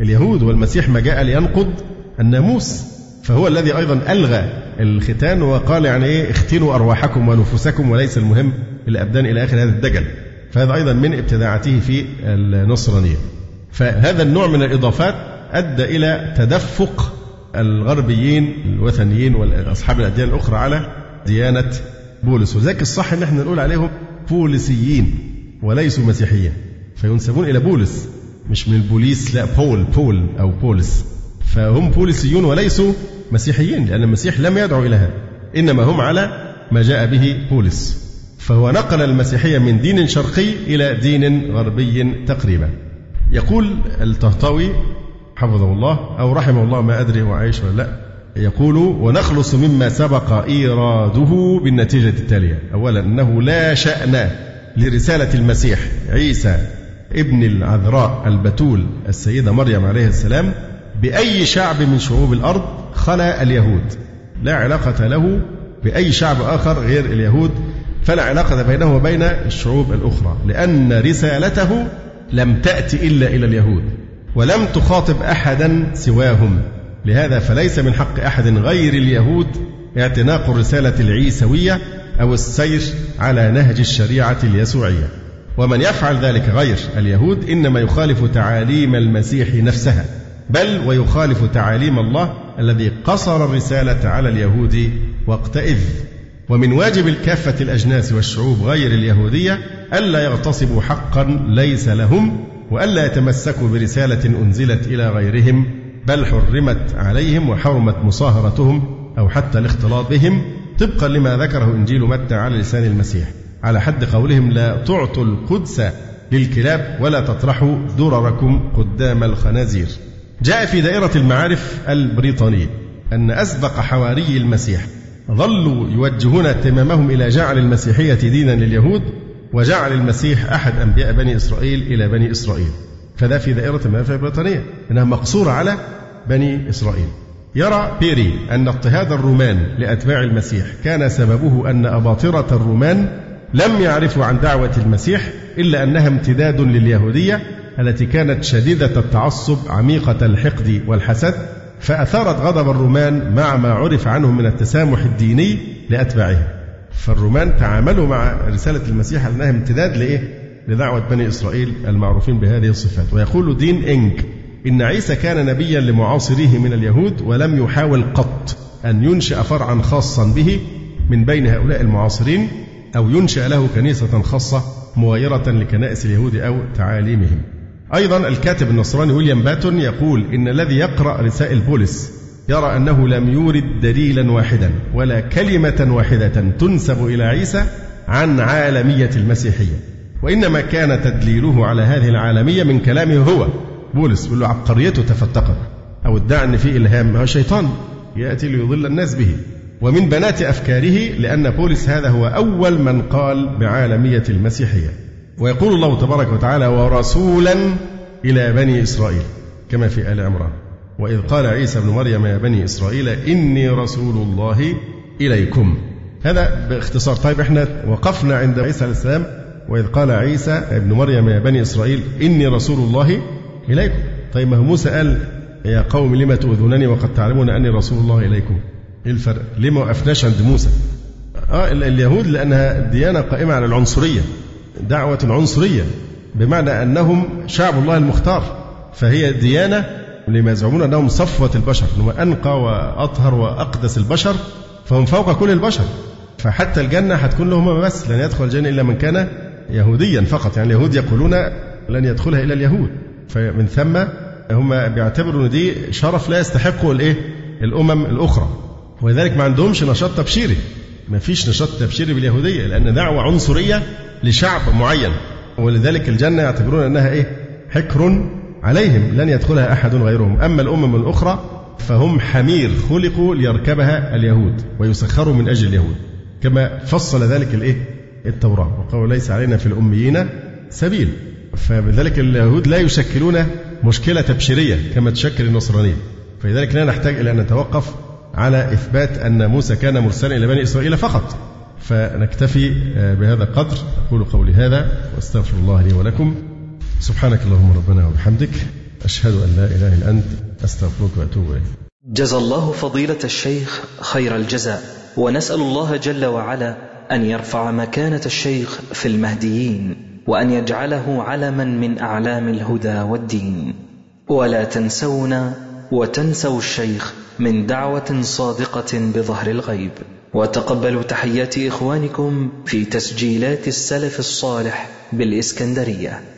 اليهود والمسيح ما جاء لينقض الناموس فهو الذي أيضا ألغى الختان وقال يعني إيه؟ اختنوا أرواحكم ونفوسكم وليس المهم الأبدان إلى آخر هذا الدجل. فهذا أيضا من ابتداعاته في النصرانية. فهذا النوع من الإضافات أدى إلى تدفق الغربيين الوثنيين وأصحاب الأديان الأخرى على ديانة بولس. وذلك الصح أن إحنا نقول عليهم بوليسيين وليسوا مسيحيين. فينسبون إلى بولس مش من البوليس لا بول بول أو بولس. فهم بوليسيون وليسوا مسيحيين لأن المسيح لم يدعو إلى هذا إنما هم على ما جاء به بولس. فهو نقل المسيحية من دين شرقي إلى دين غربي تقريبا. يقول الطهطاوي حفظه الله أو رحمه الله ما أدري هو عايش ولا لا. يقول ونخلص مما سبق إيراده بالنتيجة التالية. أولا أنه لا شأن لرسالة المسيح عيسى ابن العذراء البتول السيدة مريم عليه السلام بأي شعب من شعوب الأرض خلا اليهود. لا علاقة له بأي شعب آخر غير اليهود فلا علاقة بينه وبين الشعوب الأخرى لأن رسالته لم تأتي إلا إلى اليهود. ولم تخاطب أحدا سواهم. لهذا فليس من حق أحد غير اليهود اعتناق الرسالة العيسوية أو السير على نهج الشريعة اليسوعية. ومن يفعل ذلك غير اليهود إنما يخالف تعاليم المسيح نفسها بل ويخالف تعاليم الله الذي قصر الرسالة على اليهود وقتئذ ومن واجب الكافة الأجناس والشعوب غير اليهودية ألا يغتصبوا حقا ليس لهم وألا يتمسكوا برسالة أنزلت إلى غيرهم بل حرمت عليهم وحرمت مصاهرتهم أو حتى الاختلاط بهم طبقا لما ذكره إنجيل متى على لسان المسيح. على حد قولهم لا تعطوا القدس للكلاب ولا تطرحوا درركم قدام الخنازير. جاء في دائرة المعارف البريطانية أن أسبق حواري المسيح. ظلوا يوجهون اهتمامهم إلى جعل المسيحية دينا لليهود وجعل المسيح أحد أنبياء بني إسرائيل إلى بني إسرائيل. فده في دائرة المعرفة البريطانية إنها مقصورة على بني إسرائيل. يرى بيري أن اضطهاد الرومان لأتباع المسيح كان سببه أن أباطرة الرومان لم يعرفوا عن دعوة المسيح إلا أنها امتداد لليهودية التي كانت شديدة التعصب عميقة الحقد والحسد فأثارت غضب الرومان مع ما عرف عنهم من التسامح الديني لأتباعهم فالرومان تعاملوا مع رسالة المسيح أنها امتداد لإيه؟ لدعوة بني إسرائيل المعروفين بهذه الصفات ويقول دين إنك إن عيسى كان نبيا لمعاصريه من اليهود ولم يحاول قط أن ينشئ فرعا خاصا به من بين هؤلاء المعاصرين أو ينشأ له كنيسة خاصة مغايرة لكنائس اليهود أو تعاليمهم أيضا الكاتب النصراني ويليام باتون يقول إن الذي يقرأ رسائل بولس يرى أنه لم يورد دليلا واحدا ولا كلمة واحدة تنسب إلى عيسى عن عالمية المسيحية وإنما كان تدليله على هذه العالمية من كلامه هو. بولس بيقول له عبقريته تفتقر. أو ادعى أن في إلهام هو شيطان يأتي ليضل الناس به. ومن بنات أفكاره لأن بولس هذا هو أول من قال بعالمية المسيحية. ويقول الله تبارك وتعالى ورسولا إلى بني إسرائيل كما في آل عمران. وإذ قال عيسى ابن مريم يا بني إسرائيل إني رسول الله إليكم. هذا باختصار. طيب إحنا وقفنا عند عيسى عليه السلام وإذ قال عيسى ابن مريم يا بني إسرائيل إني رسول الله إليكم. طيب ما هو موسى قال يا قوم لم تؤذونني وقد تعلمون أني رسول الله إليكم؟ إيه الفرق؟ ليه ما وقفناش عند موسى؟ آه اليهود لأنها ديانة قائمة على العنصرية دعوة عنصرية بمعنى أنهم شعب الله المختار فهي ديانة لما يزعمون أنهم صفوة البشر أنهم أنقى وأطهر وأقدس البشر فهم فوق كل البشر. فحتى الجنة هتكون لهم بس لن يدخل الجنة إلا من كان يهوديا فقط. يعني اليهود يقولون لن يدخلها إلا اليهود. فمن ثم هم بيعتبروا إن دي شرف لا يستحقه الإيه؟ الأمم الأخرى. ولذلك ما عندهمش نشاط تبشيري. ما فيش نشاط تبشيري باليهودية لأن دعوة عنصرية لشعب معين. ولذلك الجنة يعتبرون أنها إيه؟ حكر عليهم لن يدخلها أحد غيرهم. أما الأمم الأخرى فهم حمير خلقوا ليركبها اليهود ويسخروا من أجل اليهود. كما فصل ذلك الإيه؟ التوراة. وقال ليس علينا في الأميين سبيل. فبذلك اليهود لا يشكلون مشكلة تبشيرية كما تشكل النصرانية فلذلك لا نحتاج إلى أن نتوقف على إثبات أن موسى كان مرسلا إلى بني إسرائيل فقط. فنكتفي بهذا القدر. أقول قولي هذا وأستغفر الله لي ولكم. سبحانك اللهم ربنا وبحمدك أشهد أن لا إله إلا أنت أستغفرك وأتوب إليك. جزى الله فضيلة الشيخ خير الجزاء ونسأل الله جل وعلا أن يرفع مكانة الشيخ في المهديين وأن يجعله علما من أعلام الهدى والدين. ولا تنسونا وتنسوا الشيخ من دعوة صادقة بظهر الغيب. وتقبلوا تحيات إخوانكم في تسجيلات السلف الصالح بالإسكندرية.